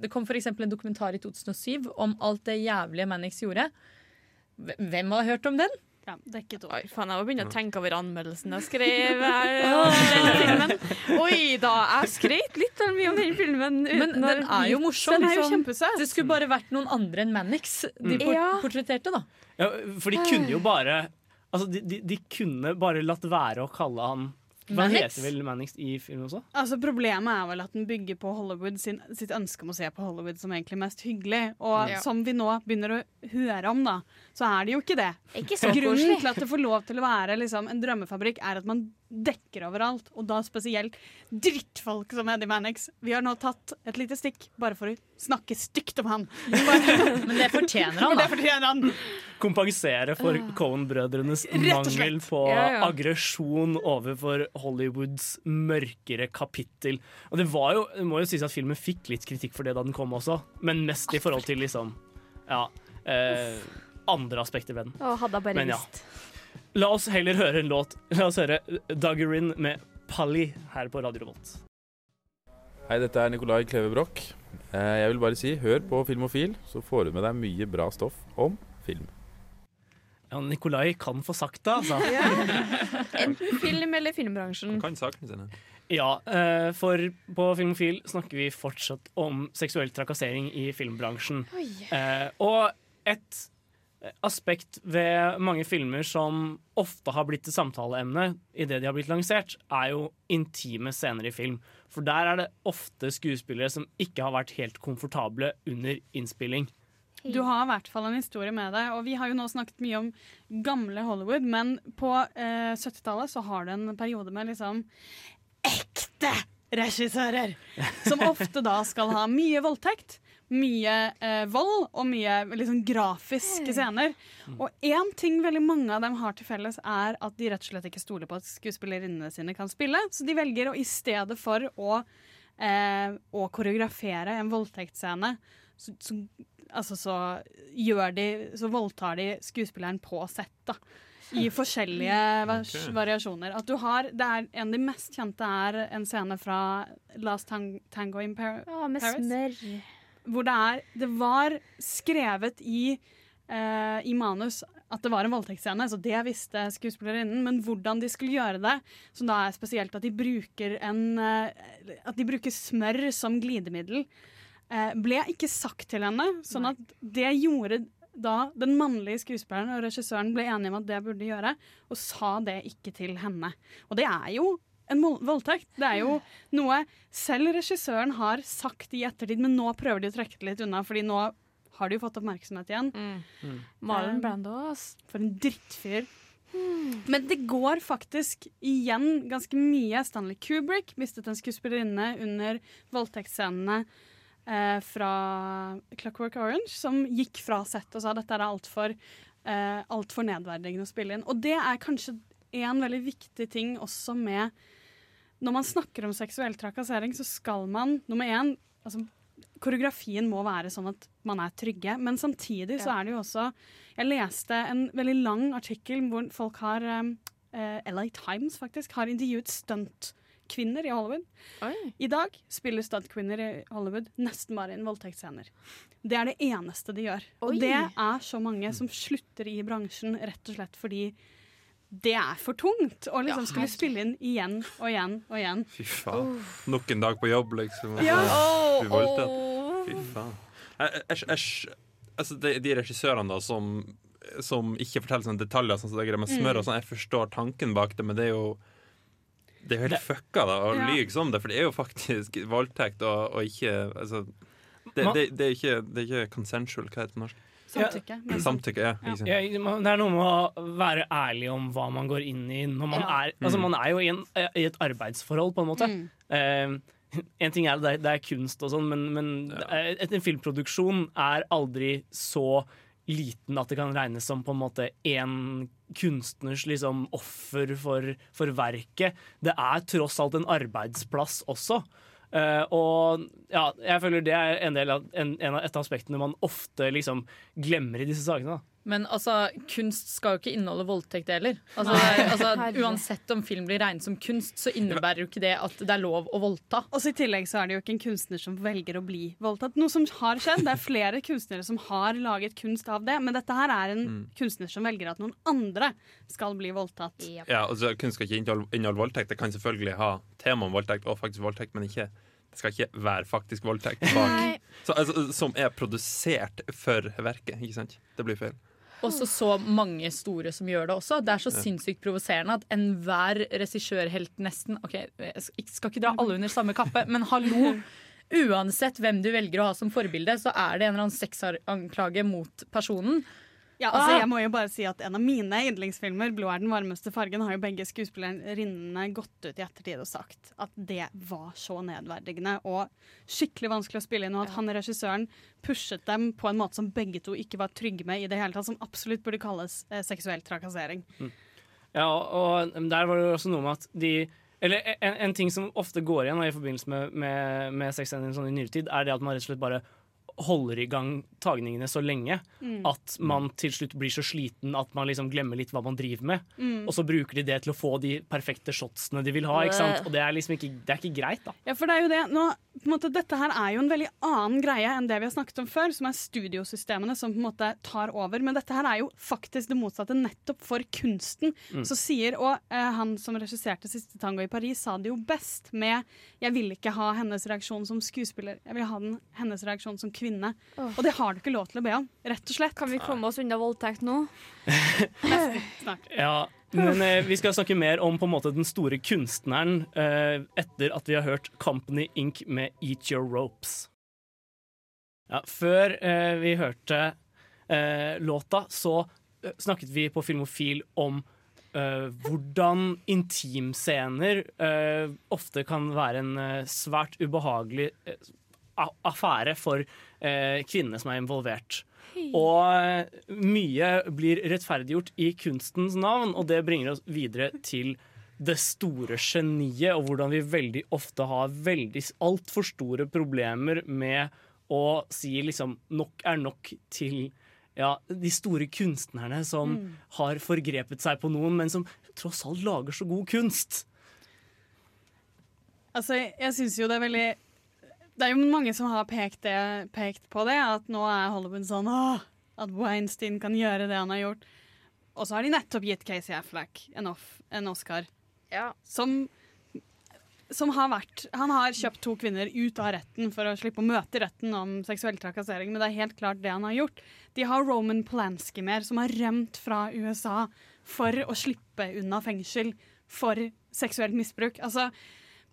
Det kom f.eks. en dokumentar i 2007 om alt det jævlige Mannix gjorde. Hvem har hørt om den? Ja, dekket Oi, faen, jeg må begynne å tenke over anmeldelsen jeg skrev her filmen. Oi da, jeg skreit litt for mye om den filmen. Men den er jo morsom. Den er jo liksom. kjempesøt. Det skulle bare vært noen andre enn Mannix de port portretterte, da. Ja, for de kunne jo bare Altså, de, de, de kunne bare latt være å kalle han Hva Mannix? heter vel Mannix i filmen også? Altså Problemet er vel at den bygger på Hollywood sin, sitt ønske om å se på Hollywood som egentlig mest hyggelig. Og Ja. som vi nå begynner å høre om, da, så er det jo ikke det. Ikke så Grunnen til at det får lov til å være liksom, en drømmefabrikk, er at man dekker overalt. Og da spesielt drittfolk som Eddie Mannix. Vi har nå tatt et lite stikk bare for å snakke stygt om han. Men det fortjener han, da. det da. fortjener han. Kompensere for Cohen-brødrenes mangel på Ja, ja. aggresjon overfor Hollywoods mørkere kapittel. Og det var jo, det må jo sies at filmen fikk litt kritikk for det da den kom også, men mest i forhold til liksom Ja. Eh, andre aspekter ved den. Å, hadde jeg bare Men ja. visst. La oss heller høre en låt. La oss høre Duggerin med Pally her på Radio Revolt. Hei, dette er Nikolai Kleve Broch. Eh, Jeg vil bare si, hør på Filmofil, så får du med deg mye bra stoff om film. Ja, Nikolai kan få sagt det, altså. Enten film eller filmbransjen. Kan sakene sine. Ja, eh, for på Filmofil snakker vi fortsatt om seksuell trakassering i filmbransjen. Oi. Eh, og et aspekt ved mange filmer som ofte har blitt et samtaleemne idet de har blitt lansert, er jo intime scener i film. For der er det ofte skuespillere som ikke har vært helt komfortable under innspilling. Du har i hvert fall en historie med deg. Og vi har jo nå snakket mye om gamle Hollywood, men på eh, 70-tallet så har du en periode med liksom ekte regissører. Som ofte da skal ha mye voldtekt, mye eh, vold og mye liksom grafiske scener. Og én ting veldig mange av dem har til felles, er at de rett og slett ikke stoler på at skuespillerinnene sine kan spille. Så de velger å i stedet for å, eh, å koreografere en voldtektsscene, så, så, altså så gjør de Så voldtar de skuespilleren på sett, da. I forskjellige vas Ok. variasjoner. At du har, det er, en av de mest kjente er en scene fra Last Tango in Par Ja, med Paris. smør. Hvor det er Det var skrevet i, uh, i manus at det var en voldtektsscene, så det visste skuespillerinnen. Men hvordan de skulle gjøre det, som da er spesielt at de bruker, en, uh, at de bruker smør som glidemiddel, uh, ble ikke sagt til henne. Sånn at det gjorde da den mannlige skuespilleren og regissøren ble enige om at det burde gjøre, og sa det ikke til henne. Og det er jo en voldtekt. Det er jo noe selv regissøren har sagt i ettertid, men nå prøver de å trekke det litt unna, fordi nå har de jo fått oppmerksomhet igjen. Marlon Um, Brando, ass. For en drittfyr. Men det går faktisk igjen ganske mye. Stanley Kubrick mistet en skuespillerinne under voldtektsscenene eh, fra Clockwork Orange, som gikk fra sett og sa dette er altfor eh, alt for nedverdigende å spille inn. Og det er kanskje en veldig viktig ting også med Når man snakker om seksuell trakassering, så skal man nummer én altså, Koreografien må være sånn at man er trygge, men samtidig så er det jo også Jeg leste en veldig lang artikkel hvor folk har eh, LA Times faktisk har intervjuet stuntkvinner i Hollywood. I dag spiller stuntkvinner i Hollywood nesten bare inn voldtektsscener. Det er det eneste de gjør. Oi. Og det er så mange som slutter i bransjen rett og slett fordi det er for tungt å liksom skulle spille inn igjen og igjen og igjen. Fy faen. Nok en dag på jobb, liksom. Ja. Oh. Fy faen. Jeg, jeg, jeg, altså de, de regissørene da som, som ikke forteller sånne detaljer, sånn som det med smør, Mm. og sånn, jeg forstår tanken bak det, men det er jo det er jo helt fucka da, å Ja. lyge som det, for det er jo faktisk voldtekt og, og ikke altså, det, det, det, er ikke, det er ikke consensual, hva heter det på norsk? Samtykke. Ja. Samtykke, ja. Ja, det er noe med å være ærlig om hva man går inn i når man Ja. er Altså, Mm. man er jo i, en, i et arbeidsforhold, på en måte. Mm. Uh, en ting er det, er- det er kunst og sånn, men, men et- en filmproduksjon er aldri så liten at det kan regnes som på en måte én kunstners liksom, offer for, for verket. Det er tross alt en arbeidsplass også. Eh, og ja, jeg føler det er en del av, en, en av et av aspektene man ofte liksom glemmer i disse sakene. da. Men altså, kunst skal jo ikke inneholde voldtekt heller. Altså, altså, uansett om film blir regnet som kunst, så innebærer jo ikke det at det er lov å voldta. Og I tillegg så er det jo ikke en kunstner som velger å bli voldtatt. Noe som har skjedd. Det er flere kunstnere som har laget kunst av det, men dette her er en Mm. kunstner som velger at noen andre skal bli voldtatt. Ja, altså Kunst skal ikke inneholde voldtekt. Det kan selvfølgelig ha tema om voldtekt og faktisk voldtekt, men ikke, det skal ikke være faktisk voldtekt bak. Så, altså, som er produsert for verket, ikke sant? Det blir feil. Også så mange store som gjør det også. Det er så sinnssykt provoserende at enhver regissørhelt nesten OK, jeg skal ikke dra alle under samme kappe, men hallo! Uansett hvem du velger å ha som forbilde, så er det en eller annen sexanklage mot personen. Ja, altså Ah. jeg må jo bare si at En av mine yndlingsfilmer, 'Blå er den varmeste fargen', har jo begge skuespillerinnene gått ut i ettertid og sagt at det var så nedverdigende og skikkelig vanskelig å spille inn, og at han regissøren pushet dem på en måte som begge to ikke var trygge med i det hele tatt, som absolutt burde kalles eh, seksuell trakassering. Ja, og der var det også noe med at de Eller en, en ting som ofte går igjen i forbindelse med, med, med sexscener sånn i nyere tid, er det at man rett og slett bare holder i gang tagningene så lenge Mm. at man til slutt blir så sliten at man liksom glemmer litt hva man driver med. Mm. Og så bruker de det til å få de perfekte shotsene de vil ha. Ikke sant? Og det er liksom ikke, det er ikke greit, da. Ja, for det er jo det. Nå, på en måte, dette her er jo en veldig annen greie enn det vi har snakket om før, som er studiosystemene som på en måte tar over. Men dette her er jo faktisk det motsatte, nettopp for kunsten. Mm. Så sier, og eh, han som regisserte 'Siste tango i Paris', sa det jo best med 'Jeg vil ikke ha hennes reaksjon som skuespiller, jeg vil ha den, hennes reaksjon som kvinne'. Og det har du ikke lov til å be om, rett og slett. Kan vi komme oss unna voldtekt nå? Snart. Ja, men eh, vi skal snakke mer om på en måte den store kunstneren eh, etter at vi har hørt Company Inc. med Eat Your Ropes. Ja, før eh, vi hørte eh, låta, så eh, snakket vi på Filmofil om eh, hvordan intimscener eh, ofte kan være en svært ubehagelig eh, affære for eh, kvinnene som er involvert. Og eh, mye blir rettferdiggjort i kunstens navn, og det bringer oss videre til det store geniet, og hvordan vi veldig ofte har veldig altfor store problemer med å si liksom nok er nok til ja, de store kunstnerne som Mm. har forgrepet seg på noen, men som tross alt lager så god kunst. Altså, jeg, jeg syns jo det er veldig Det er jo mange som har pekt, det, pekt på det, at nå er Hollywood sånn at Weinstein kan gjøre det han har gjort. Og så har de nettopp gitt Casey Affleck en, off, en Oscar. Som, som har vært Han har kjøpt to kvinner ut av retten for å slippe å møte retten om seksuell trakassering, men det er helt klart det han har gjort. De har Roman Polanski mer, som har rømt fra USA for å slippe unna fengsel for seksuelt misbruk. Altså,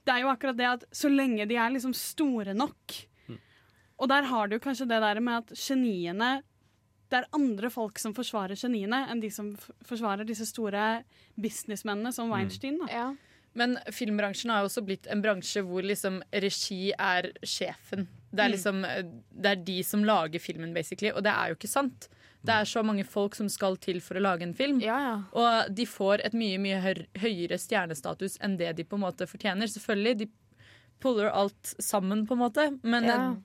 det er jo akkurat det at så lenge de er liksom store nok Og der har du kanskje det der med at geniene Det er andre folk som forsvarer geniene, enn de som forsvarer disse store businessmennene som Weinstein. Da. Men filmbransjen har jo også blitt en bransje hvor liksom regi er sjefen. Det er Mm. liksom Det er de som lager filmen, basically, og det er jo ikke sant. Det er så mange folk som skal til for å lage en film. Og de får et mye mye høyere stjernestatus enn det de på en måte fortjener. Selvfølgelig, de puller alt sammen, på en måte, men Ja. eh,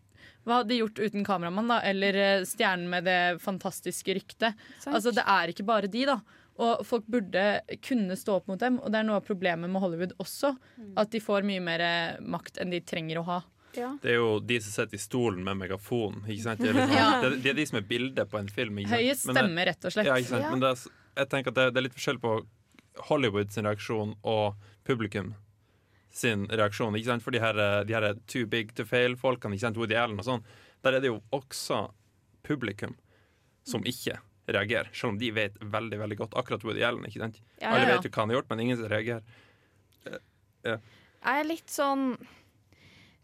hva hadde de gjort uten kameramann, da? Eller eh, stjernen med det fantastiske ryktet? Altså, det er ikke bare de, da. Og folk burde kunne stå opp mot dem, og det er noe av problemet med Hollywood også. At de får mye mer eh, makt enn de trenger å ha. Det er jo de som sitter i stolen med megafon. Ikke sant? Det, er liksom, Ja. det, det er de som er bildet på en film. Høye sant? Høyest Men det- stemme, rett og slett. Ja, ikke sant? Ja. Men det er, jeg tenker at det, det er litt forskjell på Hollywood sin reaksjon og publikum sin reaksjon. Ikke sant? For de her, de her too big to fail-folkene, ikke sant? Woody Allen og sånn, der er det jo også publikum som ikke reagerer. Selv om de vet veldig veldig godt akkurat Woody Allen. ikke sant? Ja, Alle ja, ja. vet jo hva han har gjort, men ingen som reagerer. Eh, Jeg er litt sånn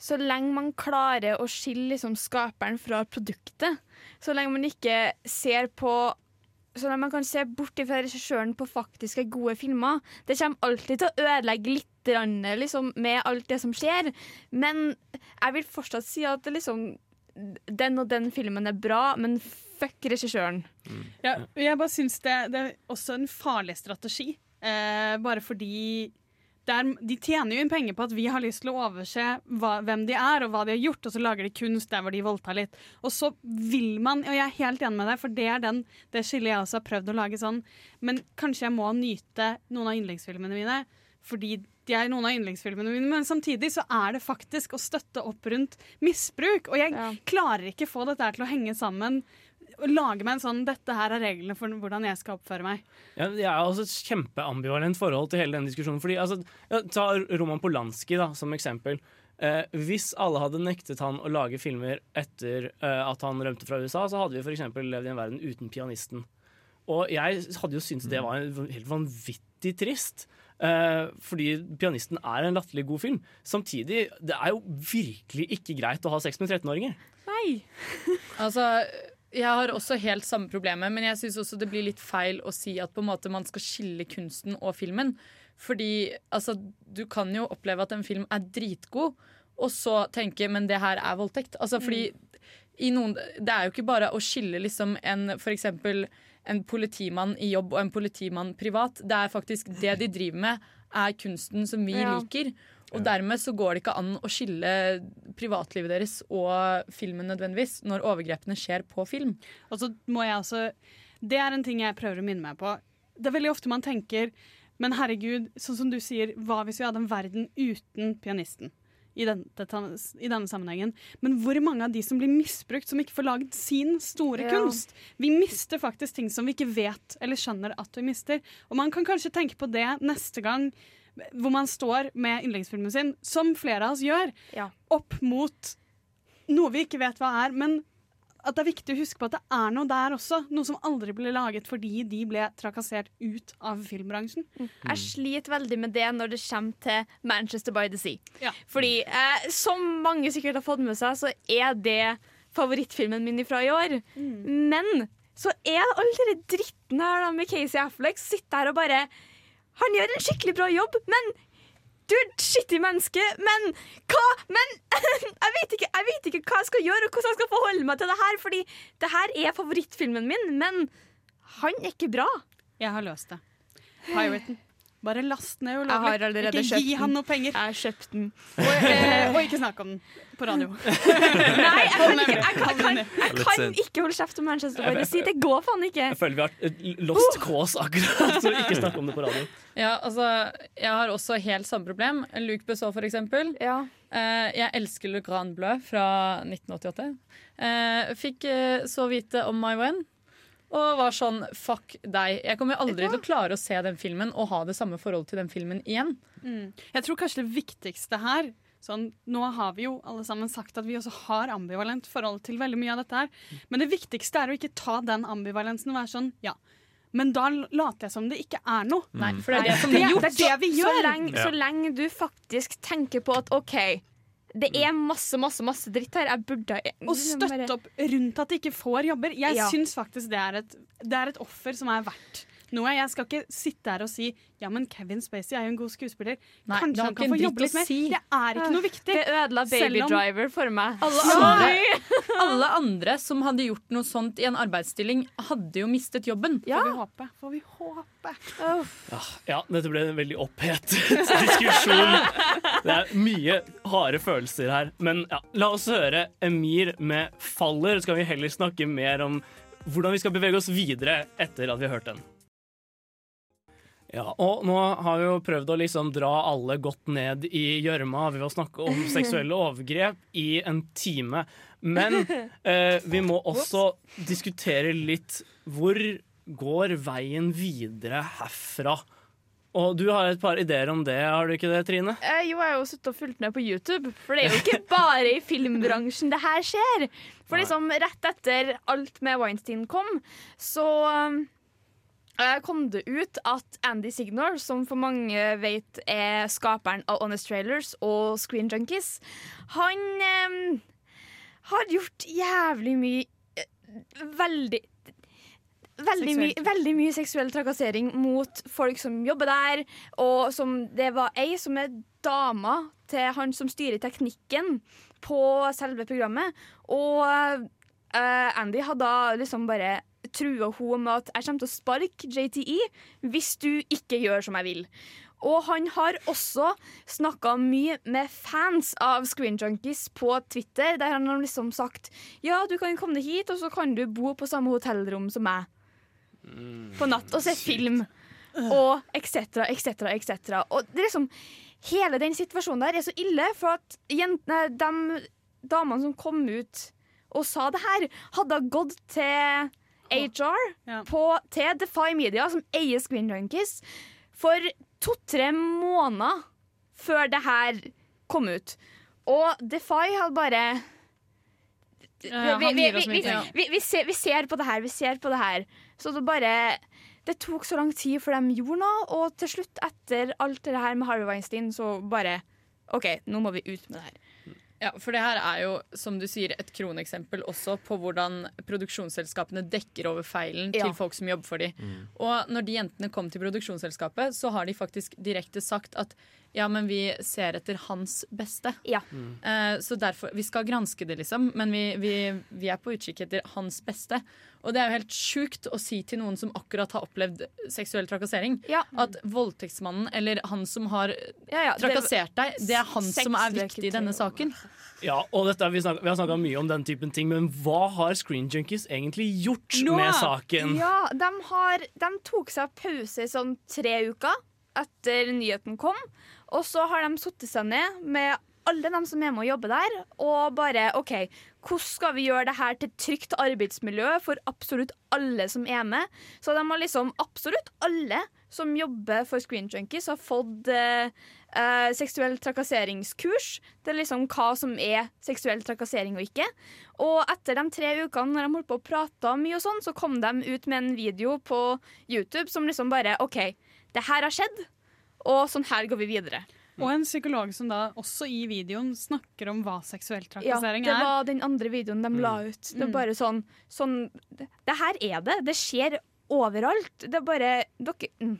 Så lenge man klarer å skille liksom skaperen fra produktet, så lenge man ikke ser på så lenge man kan se bort fra regissøren på faktiske gode filmer. Det kommer alltid til å ødelegge litt liksom, med alt det som skjer. Men jeg vil fortsatt si at liksom, den og den filmen er bra, men fuck regissøren. Ja, jeg bare syns det, det er også en farlig strategi. Eh, bare fordi det er, de tjener jo inn penger på at vi har lyst til å overse hva, hvem de er og hva de har gjort, og så lager de kunst der hvor de voldtar litt. Og så vil man, og jeg er helt enig med deg, for det er den, det skillet jeg også har prøvd å lage sånn, men kanskje jeg må nyte noen av yndlingsfilmene mine, fordi de er noen av yndlingsfilmene mine, men samtidig så er det faktisk å støtte opp rundt misbruk, og jeg klarer ikke få dette til å henge sammen lage meg en sånn Dette her er reglene for hvordan jeg skal oppføre meg. Ja, jeg har også et kjempeambivalent forhold til hele denne diskusjonen. Fordi, altså, ta Roman Polanski da, som eksempel. Eh, hvis alle hadde nektet han å lage filmer etter eh, at han rømte fra USA, så hadde vi for eksempel levd i en verden uten pianisten. Og jeg hadde jo syntes det var en helt vanvittig trist. eh, fordi 'Pianisten' er en latterlig god film. Samtidig, det er jo virkelig ikke greit å ha sex med 13-åringer. Nei. Altså, jeg har også helt samme problemet, men jeg syns også det blir litt feil å si at på en måte man skal skille kunsten og filmen. Fordi altså, du kan jo oppleve at en film er dritgod, og så tenke men det her er voldtekt. Altså, fordi i noen, det er jo ikke bare å skille liksom en eksempel en politimann i jobb og en politimann privat. Det er faktisk det de driver med, er kunsten som vi Ja. liker. Og dermed så går det ikke an å skille privatlivet deres og filmen nødvendigvis, når overgrepene skjer på film. Og så må jeg altså Det er en ting jeg prøver å minne meg på. Det er veldig ofte man tenker Men herregud, sånn som du sier, hva hvis vi hadde en verden uten pianisten? I, den, I denne sammenhengen. Men hvor mange av de som blir misbrukt, som ikke får laget sin store Ja. kunst? Vi mister faktisk ting som vi ikke vet eller skjønner at vi mister. Og man kan kanskje tenke på det neste gang hvor man står med yndlingsfilmen sin, som flere av oss gjør, opp mot noe vi ikke vet hva er, men at det er viktig å huske på at det er noe der også. Noe som aldri ble laget fordi de ble trakassert ut av filmbransjen. Jeg sliter veldig med det når det kommer til Manchester by the Sea. Fordi, eh, som mange sikkert har fått med seg, så er det favorittfilmen min fra i år. Men så er all den dritten her da med Casey Affleck sitter her og bare Han gjør en skikkelig bra jobb, men du er et skittig menneske, men hva Men jeg vet, ikke, jeg vet ikke hva jeg skal gjøre, og hvordan jeg skal forholde meg til det her, fordi det her er favorittfilmen min, men han er ikke bra. Jeg har løst det. Piraten. Bare last ned ulovlig. Ikke gi den. han noe penger. Jeg har kjøpt den. Og, eh, og ikke snakk om den på radio. Nei, jeg kan ikke, jeg kan, jeg kan, jeg kan ikke holde kjeft om Manchester by Si Det går faen ikke. Jeg føler vi har et lost cause akkurat, så ikke snakk om det på radio. Ja, altså, jeg har også helt samme problem. Luc Besson, for eksempel. Eh, jeg elsker Le Grand Bleu fra 1988. Eh, fikk eh, så vite om My When. Og var sånn fuck deg. Jeg kommer aldri til å klare å se den filmen og ha det samme forholdet til den filmen igjen. Mm. Jeg tror kanskje det viktigste her sånn, Nå har vi jo alle sammen sagt at vi også har ambivalent forhold til veldig mye av dette her. Men det viktigste er å ikke ta den ambivalensen og være sånn ja. Men da later jeg som det ikke er noe. Nei, for det er det som blir. Det er det vi gjør. Så lenge, så lenge du faktisk tenker på at OK, det er masse, masse masse dritt her. Jeg burde Og støtte opp rundt at de ikke får jobber. Jeg Ja. syns faktisk det er, et, det er et offer som er verdt noe. Jeg skal ikke sitte her og si ja, men Kevin Spacey er jo en god skuespiller. Nei, Kanskje han kan få jobbe litt mer. si. Det er ikke noe viktig. Det ødela Baby om- Driver for meg. Alle andre, alle andre som hadde gjort noe sånt i en arbeidsstilling, hadde jo mistet jobben. Får vi håpe. Får vi håpe. Ja, ja, dette ble en veldig opphetet diskusjon. Det er mye harde følelser her. Men ja, la oss høre Emir med 'Faller'. Så skal vi heller snakke mer om hvordan vi skal bevege oss videre etter at vi har hørt den. Ja, og nå har vi jo prøvd å liksom dra alle godt ned i gjørma ved å snakke om seksuelle overgrep i en time. Men eh, vi må også diskutere litt hvor går veien videre herfra? Og du har et par ideer om det, har du ikke det, Trine? Eh, jo, jeg har jo sittet og fulgt med på YouTube, for det er jo ikke bare i filmbransjen det her skjer. For liksom rett etter alt med Weinstein kom, så eh, kom det ut at Andy Signor, som for mange vet er skaperen av Honest Trailers og Screen Junkies, han um, har gjort jævlig mye eh, Veldig Veldig, my, veldig mye seksuell trakassering mot folk som jobber der. Og som det var ei som er dama til han som styrer teknikken på selve programmet. Og uh, Andy hadde da liksom bare trua hun med at jeg kommer til å sparke JTE hvis du ikke gjør som jeg vil. Og han har også snakka mye med fans av Screen Junkies på Twitter, der han har liksom sagt ja, du kan komme deg hit, og så kan du bo på samme hotellrom som meg på natt og se film. Og etc., etc., etc. Og det er liksom Hele den situasjonen der er så ille, for at jentene, de damene som kom ut og sa det her, hadde gått til HR på, til Defy Media, som eier Screen Junkies, for to-tre måneder før det her kom ut. Og Defy hadde bare vi, ser, vi ser på det her, vi ser på det her. Så det bare Det tok så lang tid før de gjorde noe, og til slutt, etter alt det her med Harvey Weinstein, så bare OK, nå må vi ut med det her. Ja, for det her er jo, som du sier, et kroneksempel også på hvordan produksjonsselskapene dekker over feilen Ja. til folk som jobber for dem. Og når de jentene kom til produksjonsselskapet, så har de faktisk direkte sagt at ja, men vi ser etter hans beste. Eh, så derfor, Vi skal granske det, liksom, men vi, vi, vi er på utkikk etter hans beste. Og det er jo helt sjukt å si til noen som akkurat har opplevd seksuell trakassering, at voldtektsmannen eller han som har ja, ja, trakassert deg, det er han som er viktig i denne saken. Ja, og dette, vi, snak, vi har snakka mye om den typen ting, men hva har Screen Junkies egentlig gjort med saken? Ja, de, har, de tok seg pause i sånn tre uker etter nyheten kom. Og så har de satt seg ned med alle de som er med og jobber der, og bare OK, hvordan skal vi gjøre det her til et trygt arbeidsmiljø for absolutt alle som er med? Så de har liksom absolutt alle som jobber for Screen Junkies, har fått eh, eh, seksuell trakasseringskurs. Det er liksom hva som er seksuell trakassering og ikke. Og etter de tre ukene når de holdt på å prate mye, og sånn, så kom de ut med en video på YouTube som liksom bare OK, det her har skjedd, og sånn her går vi videre. Og en psykolog som da også i videoen snakker om hva seksuell Ja, det er. var den andre videoen de la ut. Det er Mm. bare sånn, sånn det, det her er det. Det skjer overalt. Det er bare Dere mm.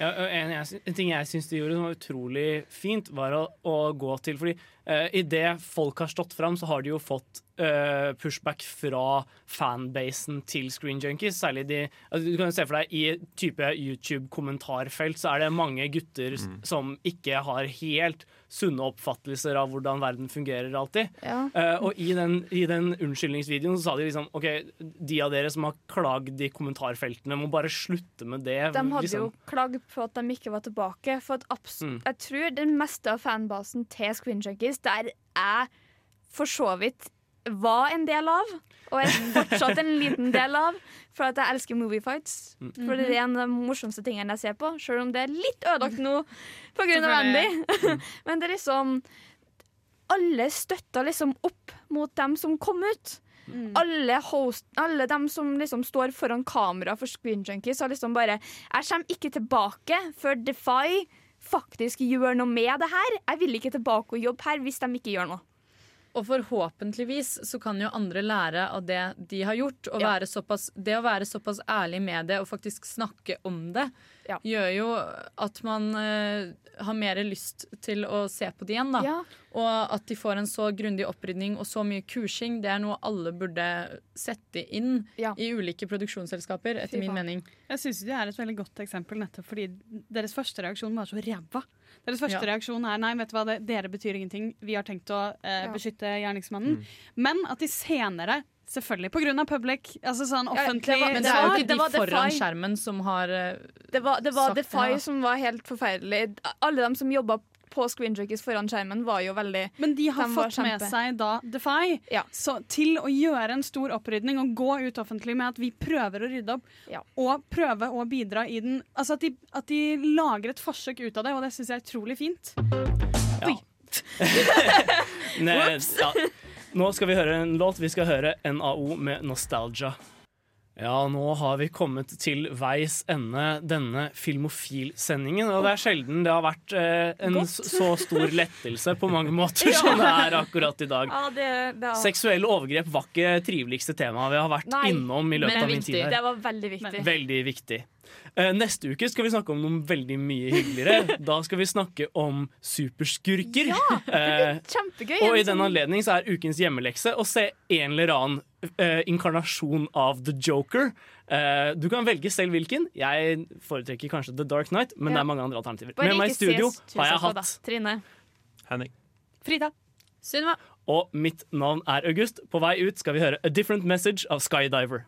Ja, en, en ting jeg syns de gjorde som var utrolig fint, var å, å gå til Fordi uh, idet folk har stått fram, så har de jo fått eh, pushback fra fanbasen til Screen Junkies. Særlig de altså, Du kan jo se for deg I type YouTube-kommentarfelt så er det mange gutter mm. som ikke har helt sunne oppfattelser av hvordan verden fungerer alltid. Ja. Uh, og i den, i den unnskyldningsvideoen så sa de liksom OK, de av dere som har klagd i kommentarfeltene, må bare slutte med det. De hadde liksom. jo klagd på at de ikke var tilbake. For at Mm. Jeg tror den meste av fanbasen til Screen Junkies, der er for så vidt var en del av, og er fortsatt en liten del av, for at jeg elsker moviefights. Mm. For det er en av de morsomste tingene jeg ser på, selv om det er litt ødelagt nå pga. Andy. Men det er liksom Alle støtter liksom opp mot dem som kom ut. Alle, host, alle dem som liksom står foran kamera for Screen Junkies, har liksom bare Jeg kommer ikke tilbake før Defy faktisk gjør noe med det her. Jeg vil ikke tilbake og jobbe her hvis de ikke gjør noe. Og forhåpentligvis så kan jo andre lære av det de har gjort. Og Ja. være såpass, det å være såpass ærlig med det og faktisk snakke om det, gjør jo at man uh, har mer lyst til å se på det igjen. da. Ja. Og at de får en så grundig opprydning og så mye kursing, det er noe alle burde sette inn i ulike produksjonsselskaper, etter Fy min faen. mening. Jeg syns det er et veldig godt eksempel nettopp fordi deres første reaksjon var så ræva. Deres første Ja. reaksjon er nei, vet du hva, det, dere betyr ingenting, vi har tenkt å eh, Ja. beskytte gjerningsmannen. Mm. Men at de senere, selvfølgelig pga. public, altså sånn Ja, det var- Men det er jo ikke de foran Defy. skjermen som har sagt Det var, det var sagt Defy som var helt forferdelig. Alle dem som jobba på Screen Junkies foran skjermen, var jo veldig Men de har de fått fått med seg da Defy så til å gjøre en stor opprydning og gå ut offentlig med at vi prøver å rydde opp, og prøve å bidra i den Altså at de, at de lager et forsøk ut av det, og det syns jeg er utrolig fint. Ne, ja. Nå skal vi høre en låt. Vi skal høre NAO med 'Nostalgia'. Ja, nå har vi kommet til veis ende denne Filmofil-sendingen. Og det er sjelden det har vært eh, en så stor lettelse på mange måter som det er akkurat i dag. Ja, det, det var, Seksuelle overgrep var ikke triveligste temaet vi har vært Nei, innom i løpet men av min tid her. Det var veldig viktig. Veldig viktig. Eh, neste uke skal vi snakke om noe veldig mye hyggeligere. Da skal vi snakke om superskurker. Ja, det blir Eh, kjempegøy. og i En den sånn- anledning så er ukens hjemmelekse å se en eller annen eh, inkarnasjon av The Joker. Eh, du kan velge selv hvilken. Jeg foretrekker kanskje The Dark Knight, men Ja. det er mange andre alternativer. Bare Med meg i studio har jeg hatt Trine. Henning. Frida. Sunniva. Og mitt navn er August. På vei ut skal vi høre A Different Message av Skydiver.